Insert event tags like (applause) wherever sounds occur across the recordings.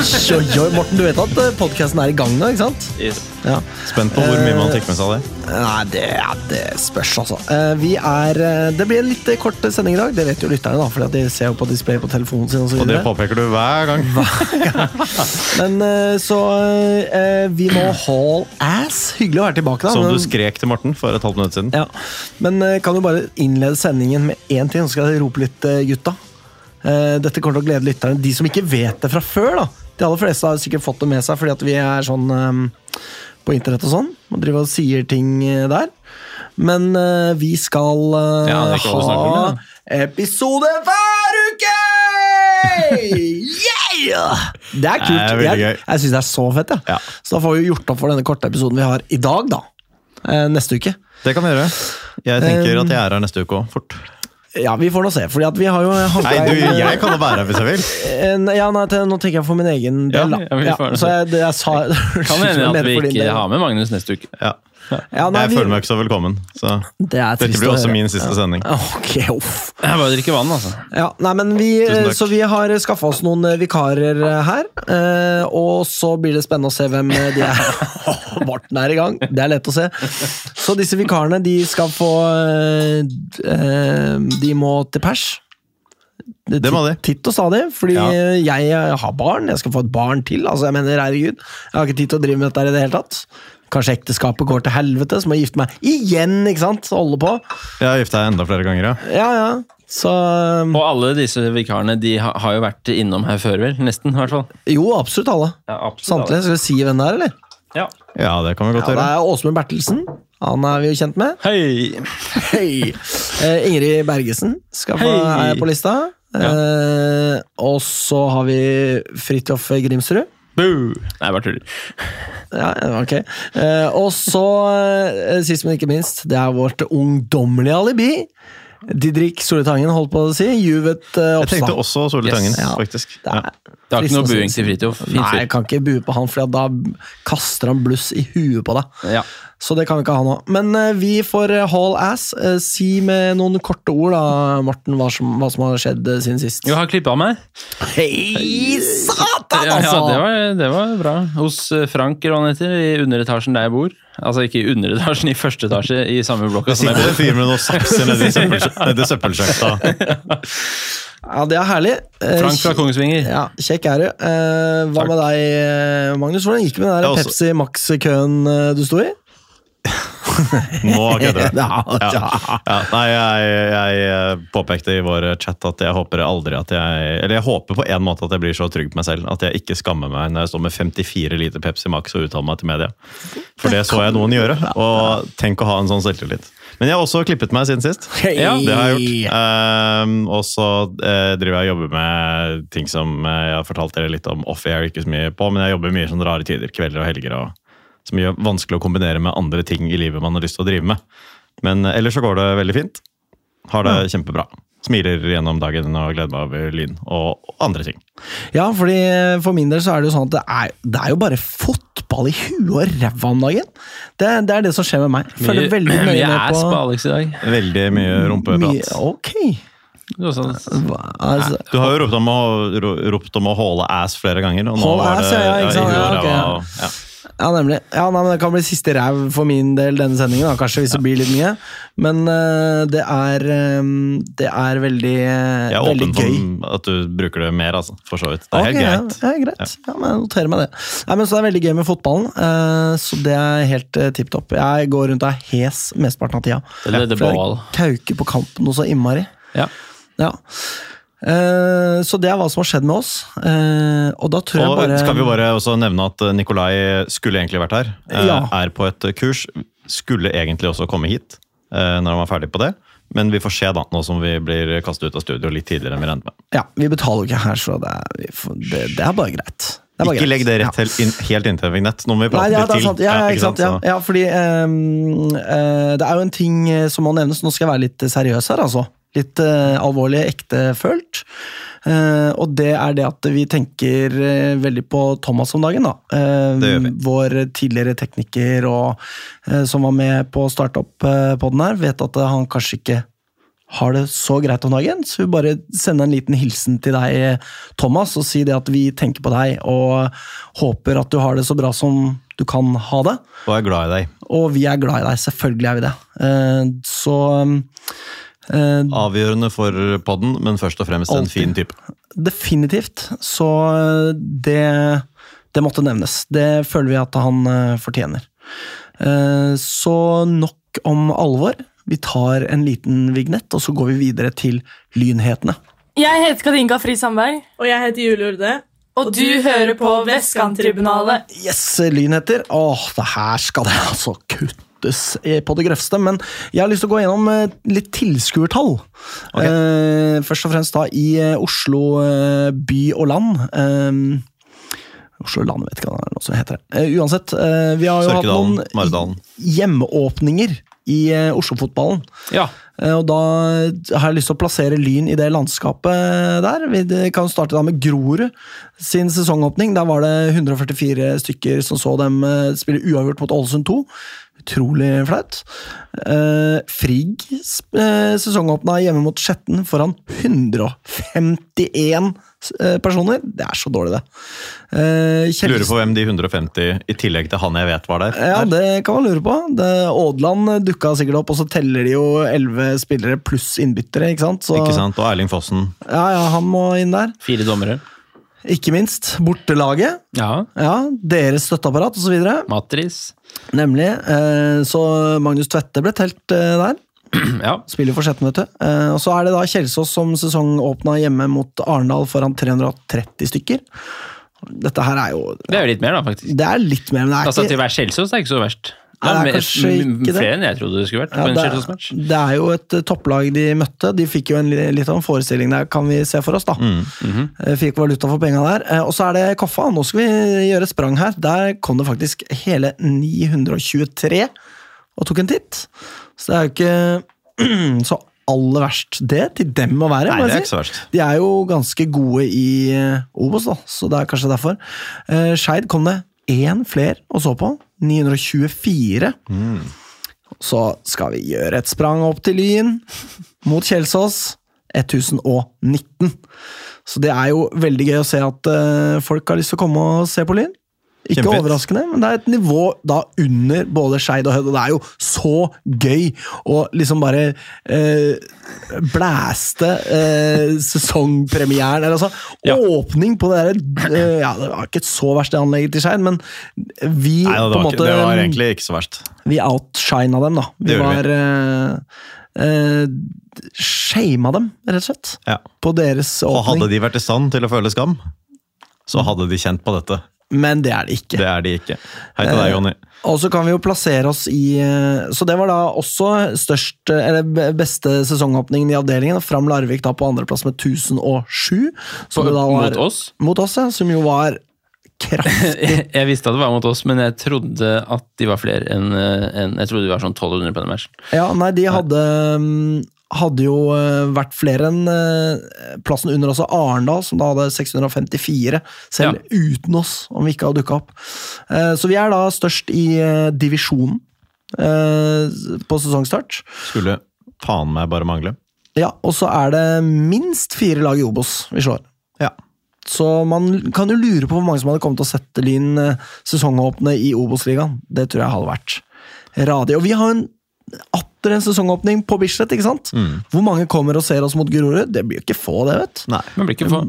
Oi, oi, oi, Morten, du vet at podkasten er i gang nå, ikke sant? Ja. Spent på hvor mye man fikk med seg av det. Nei, det, det spørs, altså. Eh, Vi er eh, Det blir en litt eh, kort sending i dag. Det vet jo lytterne, da, for de ser jo på display på telefonen sin. Og så Og det påpeker du (laughs) hver gang. Men eh, så eh, Vi må haul ass. Hyggelig å være tilbake, da. Som du skrek til Morten for et halvt minutt siden. Ja, Men eh, kan du bare innlede sendingen med én ting, så skal jeg rope litt, eh, gutta. Eh, Dette kommer til å glede lytterne. De som ikke vet det fra før, da. De aller fleste har sikkert fått det med seg fordi at vi er sånn um, på internett og sånn. Og driver og sier ting eh, der. Men uh, vi skal uh, Ja, om ha det, episode hver uke! (laughs) Yeah! Det er kult. Det er jeg jeg syns det er så fett. Ja. Ja. Så da får vi gjort opp for denne korte episoden vi har i dag, da. Neste uke. Det kan vi gjøre. Jeg tenker Um, at jeg er her neste uke òg, fort. Ja, vi får nå se. Fordi at vi har jo Nei, du, jeg kan jo være her hvis jeg vil. En- Ja, nei, til, nå tenker jeg for min egen del, da. Ja, det. så jeg, det jeg sa Kan hende (laughs) at vi ikke har med Magnus neste uke. Ja. Ja, nei, Jeg vi- føler meg ikke så velkommen. Så Det er dette blir også min siste sending. Ok, uff. Jeg bare drikker vann, altså. Ja, nei, men vi, så vi har skaffa oss noen eh, vikarer eh, her. eh, Og så blir det spennende å se hvem de er. (laughs) Morten er i gang, det er lett å se. Så disse vikarene de skal få De må til pers. Det må de. Titt og stadig, fordi Ja. jeg har barn. Jeg skal få et barn til. altså jeg mener, herregud, Jeg har ikke tid til å drive med dette i det hele tatt. Kanskje ekteskapet går til helvete, så må jeg gifte meg igjen, ikke sant? Holde på. Jeg har gifta meg enda flere ganger, ja. Ja, ja. Så um, Og alle disse vikarene de har, har jo vært innom her før, vel? Nesten, i hvert fall. Jo, absolutt alle. Ja, absolutt. Samtlige. Skal vi si hvem det er, eller? Ja. Ja, det kan vi Ja, gjøre. det er Åsmund Bertelsen. Han er vi jo kjent med. Hei! Hei! Eh, Ingrid Bergesen skal få, Hei! på lista. Eh, og så har vi Fridtjof Grimsrud. Boo! Nei, bare tuller. Ja, ok. Eh, og så, eh, sist men ikke minst, det er vårt ungdommelige alibi. Didrik Soletangen, holdt på å si. Juvet eh, Jeg tenkte også Solli Yes. Ja. faktisk. Det Ja. er Det er ikke noe buing til Fridtjof. Nei, jeg kan ikke bue på han, for da kaster han bluss i huet på deg. Ja. Så det kan vi ikke ha nå. Men uh, vi får eh, haul ass. Uh, si med noen korte ord, da, Morten, hva som, hva som har skjedd uh, siden sist. Jo, har klippa meg. Hei, satan, altså! ja det, var, det var bra. Hos Frank, eller hva han heter, i underetasjen der jeg bor. Altså ikke i underetasjen, i første etasje i samme blokka Det som jeg sitter bor. en fyr med noen sakser nedi søppelsjakta. (laughs) Ja, det er herlig. Eh, Frank fra Kongsvinger. Ja, Kjekk er du. Eh, hva Takk. med deg, eh, Magnus? Hvordan gikk det med den der Pepsi Max-køen eh, du sto i? (laughs) Nå kødder du. (laughs) Ja, ja. Nei, jeg, jeg påpekte i vår chat at jeg håper aldri at jeg Eller jeg håper på en måte at jeg blir så trygg på meg selv at jeg ikke skammer meg når jeg står med 54 liter Pepsi Max og uttaler meg til media. For det så jeg noen gjøre, og tenk å ha en sånn selvtillit. Men jeg har også klippet meg siden sist. Hei. Ja, Det har jeg gjort. Uh, og så uh, driver jeg og jobber med ting som uh, jeg har fortalt dere litt om off-air, ikke så mye på, men jeg jobber mye sånn rare tider, kvelder og helger, og så mye vanskelig å kombinere med andre ting i livet man har lyst til å drive med. Men eh, ellers så går det veldig fint. Har det kjempebra. Smiler gjennom dagen og gleder meg over lyn og andre ting. Ja, fordi for min del så er det jo sånn at det er, det er jo bare fotball i huet og ræva om dagen. Det, det er det som skjer med meg. Følger Mye, veldig nøye mye med ass på Alex i dag. Veldig mye rumpeprat. Mye- Ok. Du Hva, altså, Du har jo ropt om å, ropt om å holde ass flere ganger. Og nå var ass, det, ja, ja, ikke sant? i huet Ja, og ok, ræva, ja. og- ja. ja, nemlig. Ja, nei, men Det kan bli siste ræv for min del denne sendingen, da, kanskje, hvis det blir litt mye. Men uh, det er um, Det er veldig, Gøy Jeg er veldig åpen gøy. for at du bruker det mer, altså. For så vidt. Det er helt greit. Ja, ja, greit. Ja, men jeg noterer meg det. Nei, men så det er veldig gøy med fotballen, Uh, så det er helt uh, tipp topp. Jeg går rundt og er hes mesteparten av tida. Det, det, For Ball. Kauke kauker på kampen noe så innmari. Ja. Ja. Eh, så det er hva som har skjedd med oss. Uh, og da tror jeg bare skal vi bare også nevne at eh, Nikolai skulle egentlig vært her. Ja. Er på et kurs. Skulle egentlig også komme hit når han var ferdig på det. Men vi får se, da, nå som vi blir kastet ut av studio litt tidligere enn vi regnet med. Ja, vi betaler jo ikke her, så det er, vi får, det, det er bare greit. Ikke greit. legg det Ja. helt helt inntil vignett. Nå må vi Nei, prate ja, litt til. Ja, ja, sant? Ja, ja fordi um, uh, det er jo en ting som må nevnes. Nå skal jeg være litt seriøs her, altså. Litt eh, alvorlig, ektefølt. Eh, og det er det at vi tenker eh, veldig på Thomas om dagen, da. Eh, vi. Vår tidligere tekniker og, eh, som var med på å starte opp eh, podden her, vet at han kanskje ikke har det så greit om dagen. Så vi bare sender en liten hilsen til deg, Thomas, og si det at vi tenker på deg og håper at du har det så bra som du kan ha det. Og er glad i deg. Og vi er glad i deg. Selvfølgelig er vi det. Så Avgjørende for podden, men først og fremst en fin type. definitivt. Så eh, det, det måtte nevnes. Det føler vi at han eh, fortjener. Eh, Så nok om alvor. Vi tar en liten vignett, og så går vi videre til lynhetene. Jeg heter Katinka Fri Sandberg, Og jeg heter Julie Urde. og du hører på Vestkanttribunalet. Yes, lynheter. Åh, det her skal det altså kuttes eh, på det grøvste. Men jeg har lyst til å gå gjennom eh, litt tilskuertall. Okay. Eh, først og fremst da i eh, Oslo by og land. Oslo land, vet ikke hva det er, som heter det. Eh, uansett, vi har jo hatt noen hjemmeåpninger i Oslo-fotballen. Ja. Eh, Og da har jeg lyst til å plassere Lyn i det landskapet der. Vi kan starte da med Grorud sin sesongåpning. Der var det 144 stykker som så dem eh, spille uavgjort mot Ålesund 2. Utrolig flaut. Eh, Frigg sesongåpna hjemme mot Skjetten foran 151 eh, personer. Det er så dårlig, det. Eh, Kjell- Lurer på hvem de 150 i tillegg til han jeg vet var der. ja, det kan man lure på. Det, Ådland dukka sikkert opp, og så teller de jo elleve spillere pluss innbyttere. ikke sant? Så, Ikke sant? Og Erling Fossen. Ja, ja, han må inn der. Fire dommere. Ikke minst bortelaget. Ja. Ja, Deres støtteapparat osv. Matris. Nemlig. Eh, så Magnus Tvette ble telt eh, der. (clears throat) Ja. Spiller for sjette vet du. Eh, og så er det da Kjelsås som sesongåpna hjemme mot Arendal foran 330 stykker. Dette her er jo Det er jo litt mer, da, faktisk. Det er litt mer, men det er Altså, ikke til være Kjelsås er ikke så verst. Nei, det er kanskje ikke det. flere enn jeg trodde det skulle vært Ja, på en det, er, det er jo et eh, topplag de møtte. De fikk jo en litt av en forestilling der, kan vi se for oss. da. Mm, mm -hmm. Fikk valuta for penga der. Og så er det Koffa. Nå skal vi gjøre et sprang her. Der kom det faktisk hele 923 og tok en titt. Så det er jo ikke (clears throat) så aller verst det til dem å være. Nei, det er ikke så verst. De er jo ganske gode i eh, Obos, da, så det er kanskje derfor. Uh, Skeid kom det én fler og så på. 924. Så skal vi gjøre et sprang opp til Lyn, mot Kjelsås. 1019. Så det er jo veldig gøy å se at eh, folk har lyst til å komme og se på Lyn. Ikke Kjempefint. overraskende, men det er et nivå da under både Skeid og Hødd, og det er jo så gøy å liksom bare eh, blæste eh, sesongpremieren eller altså Ja. Åpning på det derre eh, Ja, det var ikke så verst det anlegget til Skeid, men vi Nei, det, var, måte ikke, det var egentlig ikke så verst. Vi outshina dem, da. Vi Det var vi. Eh, Shama dem, rett og slett. Ja. På deres Og hadde de vært i stand til å føle skam, så hadde de kjent på dette. Men det er det ikke. Det er de ikke. Hei til deg, Jonny. Og så kan vi jo plassere oss i eh, Så det var da også størst, eh, eller beste sesongåpningen i avdelingen. Fram Larvik da på andreplass med 1007. Som da var, Mot oss? Mot oss, ja. Som jo var kraftig. (laughs) Jeg visste at det var mot oss, men jeg trodde at de var flere enn en, Jeg trodde de var sånn 1200 på den matchen. Ja, nei, de hadde mm, hadde jo eh, vært flere enn eh, plassen under også Arendal, som da hadde 654, selv uten oss, om vi ikke hadde dukka opp. Eh, Så vi er da størst i divisjonen på sesongstart. Skulle faen meg bare mangle. Ja, og så er det minst fire lag i Obos vi slår. Ja. Så man kan jo lure på hvor mange som hadde kommet til å sette Lyn sesongåpne i Obos-ligaen. Det tror jeg hadde vært radig. Og vi har en atter en sesongåpning på Bislett, ikke sant? Hvor mange kommer og ser oss mot Grorud? Det blir jo ikke få, det, vet Nei. det blir ikke få.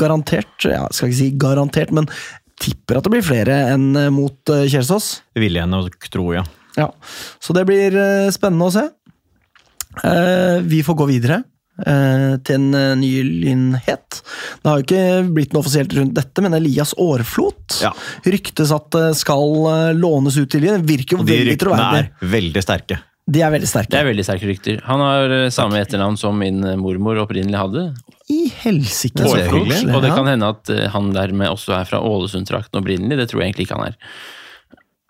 Garantert, ja, skal ikke si garantert, men tipper at det blir flere enn eh, mot eh, Kjelsås. Vil jeg nok tro, ja. Ja, så det blir eh, spennende å se. Eh, vi får gå videre eh, til en ny lynhet. Det har jo ikke blitt noe offisielt rundt dette, men Elias Aarflot Ja. ryktes at det skal lånes ut til Lyn. Virker jo Og de ryktene er veldig sterke. De er veldig Det er veldig sterke rykter. Han har eh, samme etternavn som min eh, mormor opprinnelig hadde. I helsike. Og det kan hende at eh, han dermed også er fra Ålesund-trakten opprinnelig. Det tror jeg egentlig ikke han er.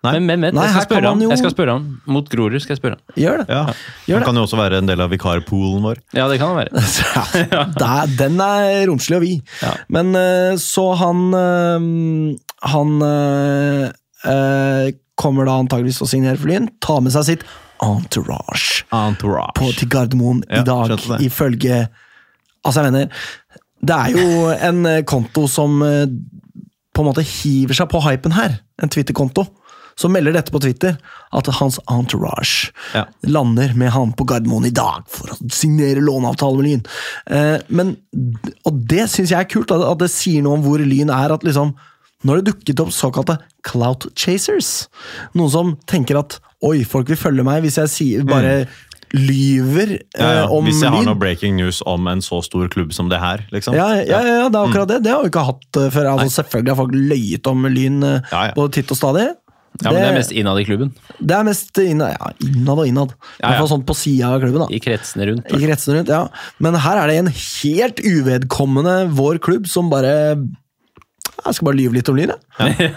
Nei. Men, men, men Nei, jeg, skal jo- jeg skal spørre han. Mot Grorud skal jeg spørre han. Gjør det. Ja. Gjør Han det. kan jo også være en del av vikarpoolen vår. Ja, det kan han være. (laughs) Ja, den er romslig og vid. Ja. Men så han Han eh, eh, kommer da antageligvis til å signere for Lyn. Ta med seg sitt entourage Entourage. på, til Gardermoen Ja, i dag, ifølge Altså, jeg mener Det er jo en eh, konto som eh, på en måte hiver seg på hypen her. En Twitter-konto. Som melder dette på Twitter, at hans entourage Ja. lander med han på Gardermoen i dag for å signere låneavtale med Lyn. Eh, men, og det syns jeg er kult, at, at det sier noe om hvor Lyn er. at liksom nå har det dukket opp såkalte clout chasers. Noen som tenker at oi, folk vil følge meg hvis jeg sier, bare lyver Mm. Ja, ja. eh, om Hvis jeg har noe breaking news om en så stor klubb som det her, liksom. Ja, ja, ja, ja, det er Mm. akkurat det. Det har vi ikke hatt eh, før. Altså, selvfølgelig har folk løyet om Lyn eh, Ja, ja. både titt og stadig. Ja, men det er mest innad i klubben. det er mest innad, ja, innad og innad. I Ja, hvert ja. fall sånn på sida av klubben. da. I kretsene rundt. I kretsene rundt, ja. Men her er det en helt uvedkommende vår klubb som bare Jeg skal bare lyve litt om Lyn, jeg. (laughs)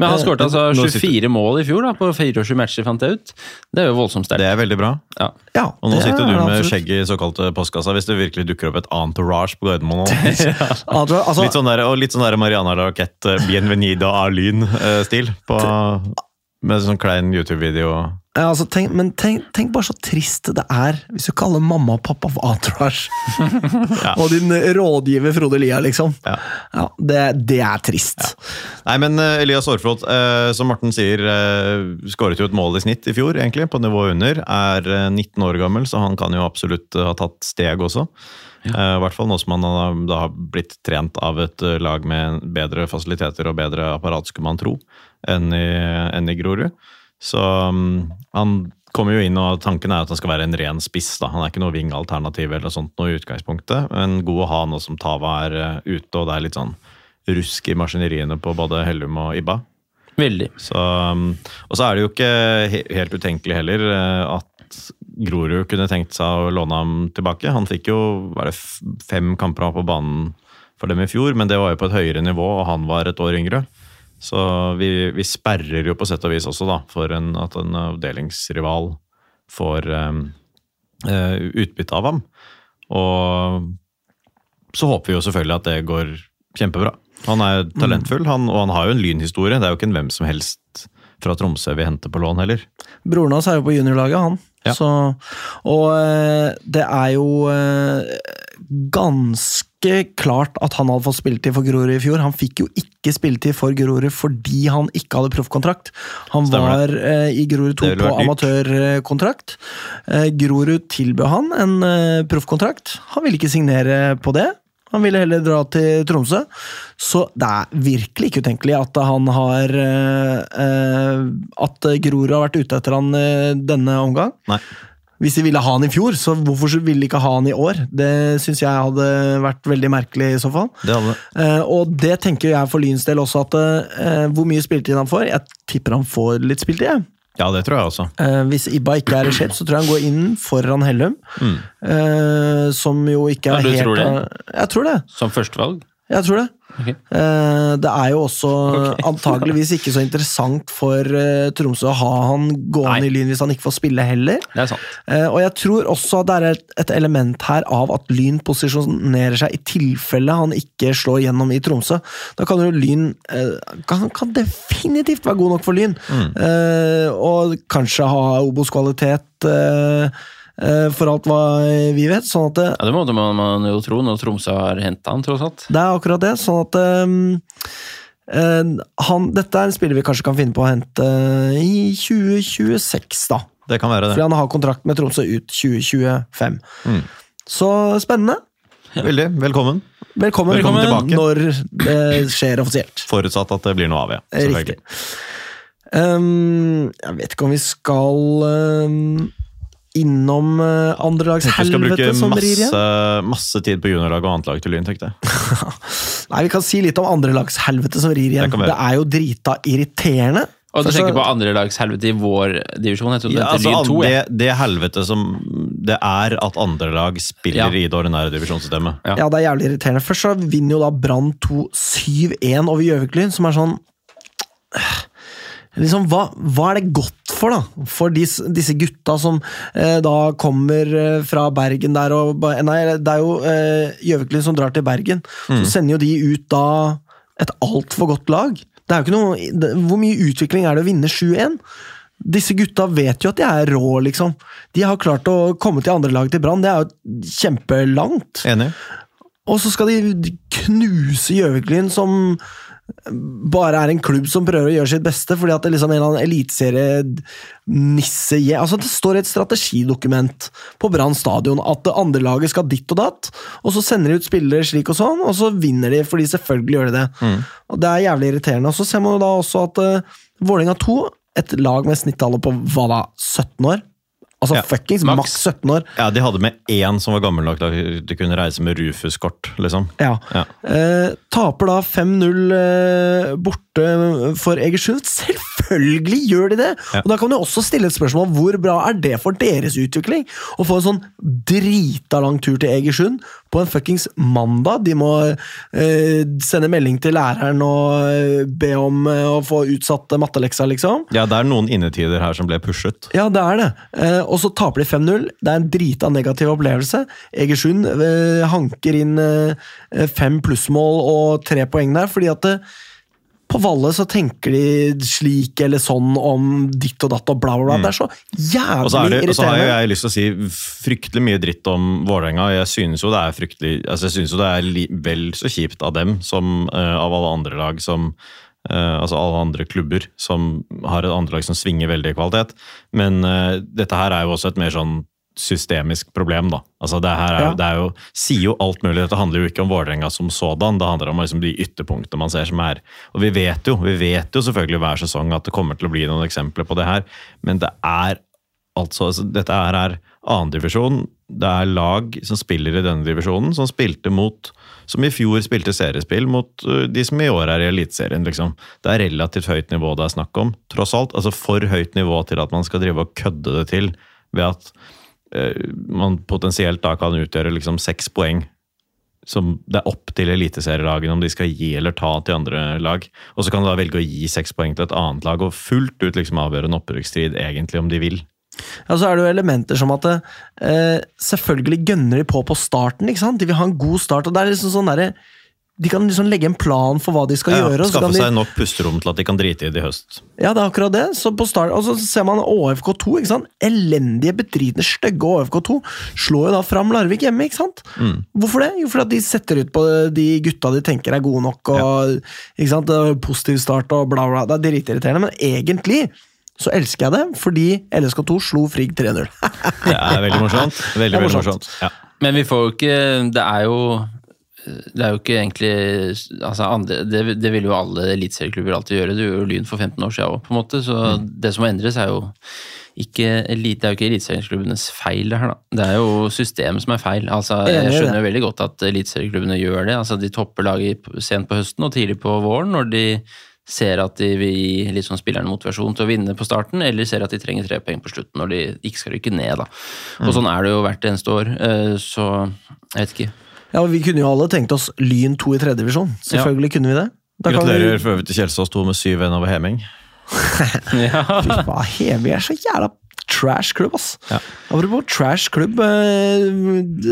Men han skåret altså 24 mål i fjor da, på 24 matcher, fant jeg ut. Det er jo voldsomt sterkt. Det er veldig bra. Ja. Ja, Og nå sitter er du med skjegget skjegg i såkalte postkassa hvis det virkelig dukker opp et entourage på Gardermoen. (laughs) ja. Altså, altså, Litt sånn der, og litt sånn der Mariana Raquette, Bienvenida a Lyn-stil. Med sånn klein YouTube-video. Ja, altså, tenk, men tenk, tenk bare så trist det er hvis du kaller mamma og pappa for entourage. (laughs) Ja. Og din rådgiver Frode Lia, liksom. Ja. Ja, det, det er trist. Nei, men eh, Elias Aarflot, eh, som Morten sier, eh, skåret jo et mål i snitt i fjor, egentlig, på nivå under. Er eh, 19 år gammel, så han kan jo absolutt ha tatt steg også. Eh, I hvert fall nå som han har, da har blitt trent av et lag med bedre fasiliteter og bedre apparat, skulle man tro, enn i, enn i Grorud. Så um, han kommer jo inn, og tanken er at han skal være en ren spiss. da. Han er ikke noe wing-alternativ eller sånt noe i utgangspunktet, men god å ha nå som Tava er uh, ute, og det er litt sånn rusk i maskineriene på både Hellum og Ibba. Veldig. Så, um, og så er det jo ikke he helt utenkelig heller uh, at Grorud kunne tenkt seg å låne ham tilbake. Han fikk jo var det fem kamper på banen for dem i fjor, men det var jo på et høyere nivå, og han var et år yngre. Så vi, vi sperrer jo på sett og vis også da, for en, at en avdelingsrival får um, uh, utbytte av ham. Og så håper vi jo selvfølgelig at det går kjempebra. Han er talentfull, han, og han har jo en lynhistorie. Det er jo ikke en hvem som helst fra Tromsø vi henter på lån heller. Broren hans er jo på juniorlaget, han. Ja. Så, og eh, det er jo eh, ganske klart at han hadde fått spilletid for Grorud i fjor. Han fikk jo ikke spilletid for Grorud fordi han ikke hadde proffkontrakt. Han var eh, i Grorud 2 på amatørkontrakt. Eh, Grorud tilbød han en eh, proffkontrakt. Han ville ikke signere på det. Han ville heller dra til Tromsø. Så det er virkelig ikke utenkelig at han har eh, eh, At Grorud har vært ute etter han eh, denne omgang. Nei. Hvis de ville ha han i fjor, så hvorfor ville de ikke ha han i år? Det syns jeg hadde vært veldig merkelig i så fall. Det hadde Uh, og det tenker jeg for Lyns del også, at uh, hvor mye spilletid han får Jeg tipper han får litt spilletid, jeg. Ja, det tror jeg også. Uh, hvis Ibba ikke er i shape, så tror jeg han går inn foran Hellum. Eh, som jo ikke er Ja, du helt tror det? Jeg tror det. Som førstevalg. Jeg tror det. Eh, det er jo også (laughs) antageligvis ikke så interessant for eh, Tromsø å ha han gående Nei. i Lyn hvis han ikke får spille heller. Det er sant. Eh, og jeg tror også det er et, element her av at Lyn posisjonerer seg i tilfelle han ikke slår gjennom i Tromsø. Da kan jo Lyn kan, kan definitivt være god nok for Lyn. Mm. og kanskje ha Obos-kvalitet for alt hva vi vet. Sånn at det, Ja, Det måtte man, man jo tro når Tromsø har henta han, tross alt. det er akkurat det. Sånn at um, eh, han, Dette er en spiller vi kanskje kan finne på å hente i 2026, da. Det kan være Fordi det. han har kontrakt med Tromsø ut 2025. Mm. Så spennende. Veldig. Velkommen. Velkommen, Velkommen tilbake. når det skjer offisielt. Forutsatt at det blir noe av, ja. Riktig. Selvfølgelig. Ehm, jeg vet ikke om vi skal ehm, innom uh, Jeg skal andrelagshelvete bruke som rir igjen. masse, masse tid på juniorlag og annetlag til Lyn, tenkte jeg. (laughs) Nei, Vi kan si litt om andrelagshelvete som rir igjen. Det Det, er jo drita irriterende. Og du tenker på andrelagshelvete i vår divisjon? Jeg Ja, det altså, 2, ja. det, det helvete som det er at andre lag spiller Ja. i det ordinære divisjonssystemet. Ja. Ja, det er jævlig irriterende. Først så vinner jo da Brann 2 7-1 over Gjøvik-Lyn, som er sånn Liksom, hva, hva er det godt for, da? For dis, disse gutta som eh, da kommer eh, fra Bergen der og Nei, det er jo eh, som drar til Bergen. Så sender jo de ut da et altfor godt lag. Det er jo ikke noe, det, hvor mye utvikling er det å vinne 7-1? Disse gutta vet jo at de er rå, liksom. De har klart å komme til andre lag til Brann. Det er jo kjempelangt. Enig. Og så skal de knuse Gjøviklyn, som bare er en klubb som prøver å gjøre sitt beste, fordi at det liksom er en eller annen eliteserie-nisse altså Det står i et strategidokument på Brann stadion at det andre laget skal ditt og datt, og så sender de ut spillere slik og sånn, og så vinner de, fordi selvfølgelig gjør de det. Og Det er jævlig irriterende. Og Så ser man jo da også at uh, Vålerenga 2, et lag med snittalder på hva da, 17 år? Altså Ja, fuckings maks. maks 17 år. Ja, De hadde med én som var gammel nok til de kunne reise med Rufus-kort. liksom. Ja. Ja. Eh, taper da 5-0 eh, borte for Egersund. Selvfølgelig gjør de det! Ja. Og Da kan du også stille et spørsmål hvor bra er det for deres utvikling? Å få en sånn drita lang tur til Egersund på en fuckings mandag. De må eh, sende melding til læreren og eh, be om eh, å få utsatt matteleksa, liksom. Ja, Det er noen innetider her som ble pushet. Ja, det er det. Eh, og så taper de 5-0. Det er en drita negativ opplevelse. Egersund eh, hanker inn eh, fem plussmål og tre poeng der, fordi at eh, på Valle så tenker de slik eller sånn om ditt og datt og bla, bla, bla. Det er så jævlig Og så, jævlig irriterende. og så har jeg, jeg lyst til å si fryktelig mye dritt om Vålerenga. Jeg synes jo det er fryktelig, altså jeg synes jo det er vel så kjipt av dem som uh, av alle andre lag som Uh, altså alle andre klubber som har et andre lag som svinger veldig i kvalitet. Men uh, dette her er jo også et mer sånn systemisk problem, da. Altså det her er, Ja. det er jo, sier jo alt mulig. Dette handler jo ikke om Vålerenga som sådan, det handler om liksom de ytterpunktene man ser som er. Og vi vet jo vi vet jo selvfølgelig hver sesong at det kommer til å bli noen eksempler på det her, men det er altså, altså Dette her er annendivisjon. Det er lag som spiller i denne divisjonen, som spilte mot som i fjor spilte seriespill mot uh, de som i år er i Eliteserien. Liksom. Det er relativt høyt nivå det er snakk om. Tross alt, altså For høyt nivå til at man skal drive og kødde det til ved at eh, man potensielt da kan utgjøre liksom seks poeng som det er opp til eliteserielagene om de skal gi eller ta til andre lag. Og så kan du da velge å gi seks poeng til et annet lag og fullt ut liksom avgjøre en opprykksstrid, egentlig, om de vil. Ja, så er det jo elementer som at eh, selvfølgelig gønner de på på starten. ikke sant? De vil ha en god start. og det er liksom sånn der, De kan liksom legge en plan for hva de skal Ja, gjøre. og så skaffe seg de, nok pusterom til at de kan drite i det i høst. Ja, det er akkurat det. Så på start, og så ser man ÅFK2. ikke sant? Elendige, bedritne, stygge ÅFK2 slår jo da fram Larvik hjemme. ikke sant? Mm. Hvorfor det? Jo, fordi at de setter ut på de gutta de tenker er gode nok. og ikke sant? Positiv start og bla, bla. Det er dritirriterende, men egentlig så elsker jeg det, fordi LSK2 slo Frigg 3-0. (laughs) Det er veldig morsomt. Veldig, er morsomt. veldig morsomt. Ja. Men vi får jo ikke Det er jo det er jo ikke egentlig altså andre, det, det vil jo alle eliteserieklubber alltid gjøre. Det gjorde jo Lyn for 15 år siden òg, på en måte. Så det som må endres, er jo ikke, det er jo ikke eliteserieklubbenes feil, det her, da. Det er jo systemet som er feil. Altså, jeg skjønner jo veldig godt at eliteserieklubbene gjør det. Altså, de topper laget sent på høsten og tidlig på våren når de ser at de vil gi sånn spillerne motivasjon til å vinne på starten, eller ser at de trenger tre poeng på slutten når de ikke skal rykke ned. da. Og sånn er det jo hvert eneste år, eh, så jeg vet ikke. Ja, Vi kunne jo alle tenkt oss Lyn 2 i tredje divisjon. Selvfølgelig kunne vi det. Da kan Gratulerer vi, for øvrig til Kjelsås 2 med 7-1 over Heming. (laughs) Ja. Fy faen, Hemi er så jævla trash klubb, ass. Ja. Apropos trash klubb eh,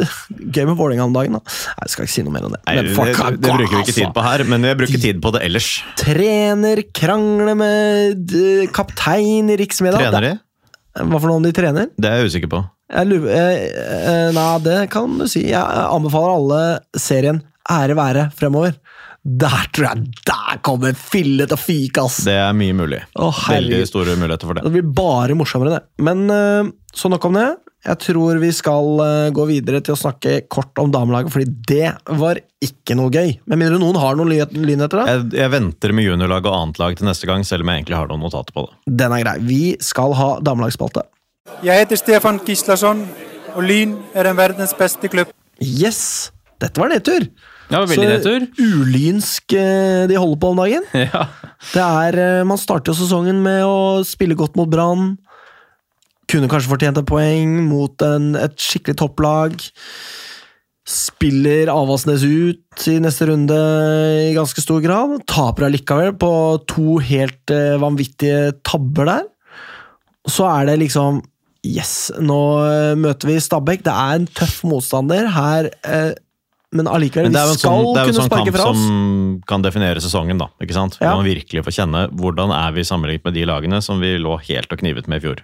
(laughs) Gøy med Vålerenga om dagen, da. Nei, Jeg skal ikke si noe mer om det. Nei, Men det, fuck, det, det bruker vi ikke altså. tid på her, men vi bruker tid på det ellers. Trener, krangle med eh, kaptein i riksmedia. Trener de? Hva for noe om de trener? Det er jeg usikker på. Lurer, eh, eh, nei, det kan du si. Jeg anbefaler alle serien Ære være fremover. Der tror jeg Der kommer fillet og fyke, ass! Det er mye mulig. Å. Veldig store muligheter for det. Det blir bare morsommere, det. Men eh, så nok om det. Jeg tror vi skal eh, gå videre til å snakke kort om damelaget, fordi det var ikke noe gøy. Med mindre noen har noen ly- lynheter, da. Jeg, jeg venter med juniorlag og annet lag til neste gang, selv om jeg egentlig har noen notater på det. Den er grei. Vi skal ha damelagsspalte. Jeg heter Stefan Gislason, og Lyn er en verdens beste klubb. Yes! Dette var nedtur. Ja, veldig nedtur. ulynsk eh, de holder på om dagen. (laughs) Ja. Det er, eh, Man starter jo sesongen med å spille godt mot Brann. Kunne kanskje fortjent et poeng mot en, et skikkelig topplag. Spiller Avaldsnes ut i neste runde i ganske stor grad. Taper allikevel på to helt eh, vanvittige tabber der. Så er det liksom Yes, nå eh, møter vi Stabæk. Det er en tøff motstander. Her eh, men allikevel, Men skal er jo vi sparke fra oss. det er jo en sånn kamp som kan definere sesongen, da. ikke sant? Ja. Man virkelig får kjenne hvordan er vi sammenlignet med de lagene som vi lå helt og knivet med i fjor.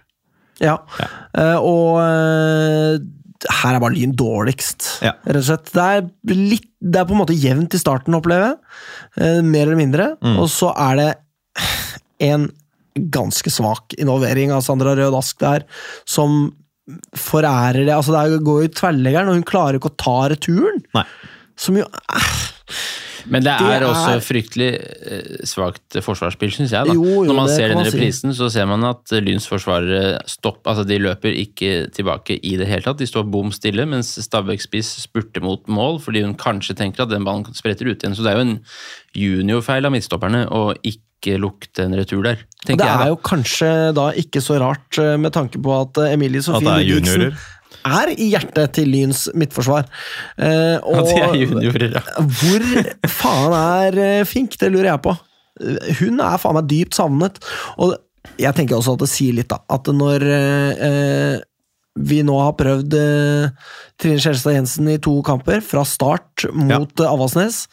Ja. Ja. Eh, og eh, her er bare Lyn dårligst, Ja. rett og slett. Det er, litt, det er på en måte jevnt i starten, opplever jeg. Eh, mer eller mindre. Mm. Og så er det en ganske svak involvering av Sandra Rød Ask der, som forærer det. Altså, det er- går jo i tverrleggeren, og hun klarer ikke å ta returen. Nei. Som jo Men det Det er, også er- fryktelig eh, svakt forsvarsspill, syns jeg. Da. Jo, jo, Når man ser den man si. reprisen, så ser man at eh, Lyns forsvarere stopp, altså de løper ikke tilbake i det hele tatt. De står bom stille, mens Stabæk spiss spurter mot mål fordi hun kanskje tenker at den ballen spretter ut igjen. Så det er jo en juniorfeil av midtstopperne å ikke lukte en retur der, tenker det jeg. er da. jo kanskje da ikke så rart, eh, med tanke på at eh, Emilie Sofie det er Ludvigsen er i hjertet til Lyns midtforsvar. Eh, og At de er juniorer, ja. hvor faen er eh, Fink? Det lurer jeg på. Hun er faen meg dypt savnet. Og jeg tenker også at det sier litt, da. At når eh, eh, vi nå har prøvd eh, Trine Skjelstad Jensen i to kamper, fra start mot ja. Avaldsnes.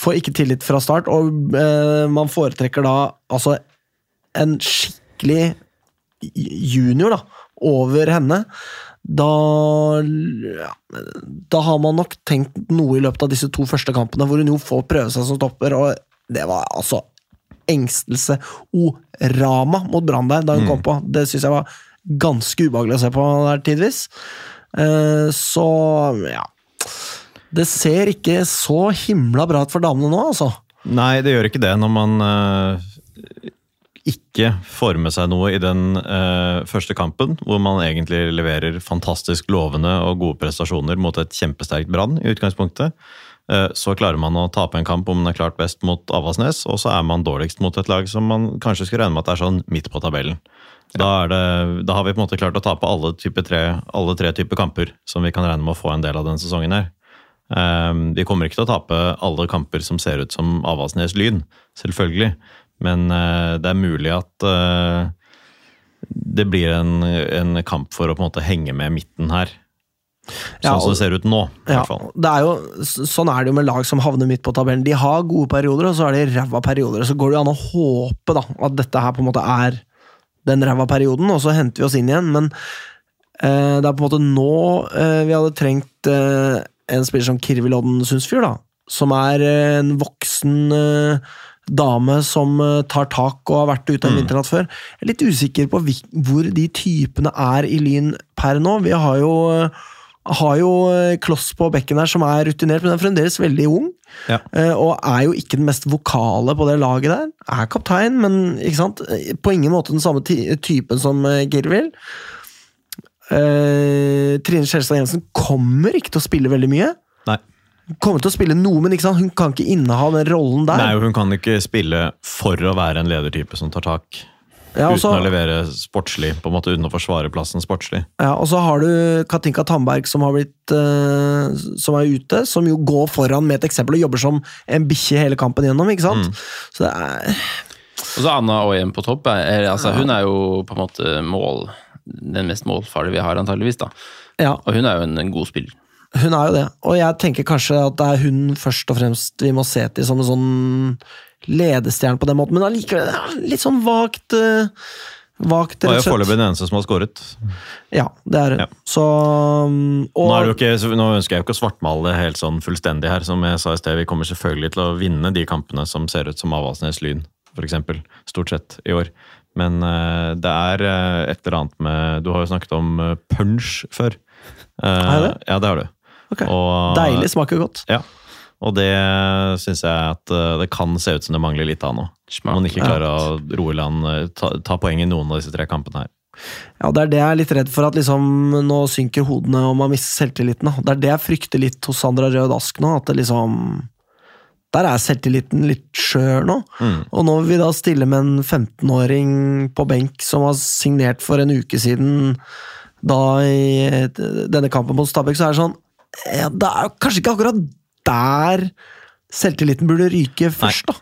Får ikke tillit fra start, og eh, man foretrekker da altså en skikkelig junior da, over henne. Da ja, Da har man nok tenkt noe i løpet av disse to første kampene, hvor hun jo får prøve seg som stopper, og det var altså engstelse. O-rama mot Brann der, da hun kom på. Det syns jeg var ganske ubehagelig å se på der tidvis. Eh, så ja Det ser ikke så himla bra ut for damene nå, altså. Nei, det gjør ikke det når man uh, ikke får med seg noe i den uh, første kampen, hvor man egentlig leverer fantastisk lovende og gode prestasjoner mot et kjempesterkt Brann i utgangspunktet. Uh, så klarer man å tape en kamp om man er klart best mot Avaldsnes, og så er man dårligst mot et lag som man kanskje skulle regne med at er sånn midt på tabellen. Da, det, da har vi på en måte klart å tape alle, type tre, alle tre typer kamper som vi kan regne med å få en del av denne sesongen her. Um, vi kommer ikke til å tape alle kamper som ser ut som Avaldsnes Lyn, selvfølgelig. Men eh, det er mulig at eh, det blir en, en kamp for å på en måte henge med midten her. Sånn Ja, som det ser ut nå, i Ja, hvert fall. det er jo, sånn er det jo med lag som havner midt på tabellen. De har gode perioder, og så er de ræva perioder. Så går det jo an å håpe da, at dette her på en måte er den ræva perioden, og så henter vi oss inn igjen. Men eh, det er på en måte nå eh, vi hadde trengt eh, en spiller som Kirvi Lodden Sundsfjord, da. Som er eh, en voksen eh, dame som eh, tar tak og har vært ute en vinternatt før. Jeg er litt usikker på hvor de typene er i Lyn per nå. Vi har jo har jo Kloss på bekken her som er rutinert, men er fremdeles veldig ung. Ja. Og er jo ikke den mest vokale på det laget der. Er kaptein, men på ingen måte den samme ty- typen som Girvild. Eh, Trine Skjelstad Jensen kommer ikke til å spille veldig mye. Nei. Kommer til å spille noe, men ikke sant? hun kan ikke inneha den rollen der. Nei, hun kan ikke spille for å være en ledertype som tar tak. Ja, også, uten å levere sportslig, på en måte uten å forsvare plassen sportslig. Ja, og så har du Katinka Tandberg som har blitt uh, Som er ute, som jo går foran med et eksempel og jobber som en bikkje hele kampen gjennom, ikke sant? Mm. Så det er Og så Anna Oyen på topp. Er, er, altså, hun er jo på en måte mål den mest målfarlige vi har, antageligvis. da. Ja, Og hun er jo en, en god spiller. hun er jo det. Og jeg tenker kanskje at det er hun først og fremst vi må se til som en sånn ledestjerne på den måten, men allikevel litt sånn vagt uh, Vagt, Det rett og slett. foreløpig den eneste som har skåret. Ja, det er hun. Ja. Så og, Nå, er ikke, nå ønsker jeg jo ikke å svartmale helt sånn fullstendig her. Som jeg sa i sted, vi kommer selvfølgelig til å vinne de kampene som ser ut som Avaldsnes Lyn, f.eks. Stort sett i år. Men eh, det er eh, et eller annet med Du har jo snakket om eh, punch før. Eh, jeg det? Ja, det har du. Ok. Og- Deilig, smaker godt. Ja. Og det syns jeg at det kan se ut som det mangler litt av nå. Om man ikke klarer å roe land, ta, ta poeng i noen av disse tre kampene her. Ja, Det er det jeg er litt redd for, at liksom nå synker hodene og man mister selvtilliten. Da. Det er det jeg frykter litt hos Sandra Rød Ask nå. at det liksom... Der er selvtilliten litt skjør nå. Mm. Og nå vil vi da stille med en 15-åring på benk som har signert for en uke siden da i eh, denne kampen mot Stabæk, så er det sånn ja, Det er kanskje ikke akkurat der selvtilliten burde ryke først, da.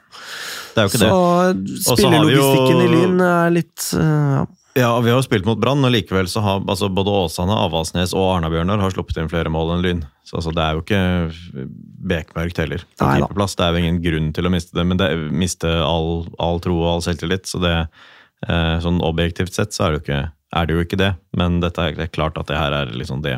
Det er jo ikke Så det. så jo- spillelogistikken i Lyn er litt eh, ja. Ja, vi har jo spilt mot Brann, og likevel så har altså, både Åsane, Avaldsnes og Arna-Bjørnar har sluppet inn flere mål enn Lyn. Så altså, det er jo ikke bekmørkt heller. Nei. Det er jo ingen grunn til å miste det, men det miste all, all tro og all selvtillit. Så det, eh, sånn objektivt sett så er det, jo ikke, er det jo ikke det. Men dette er, det er klart at det her er liksom det,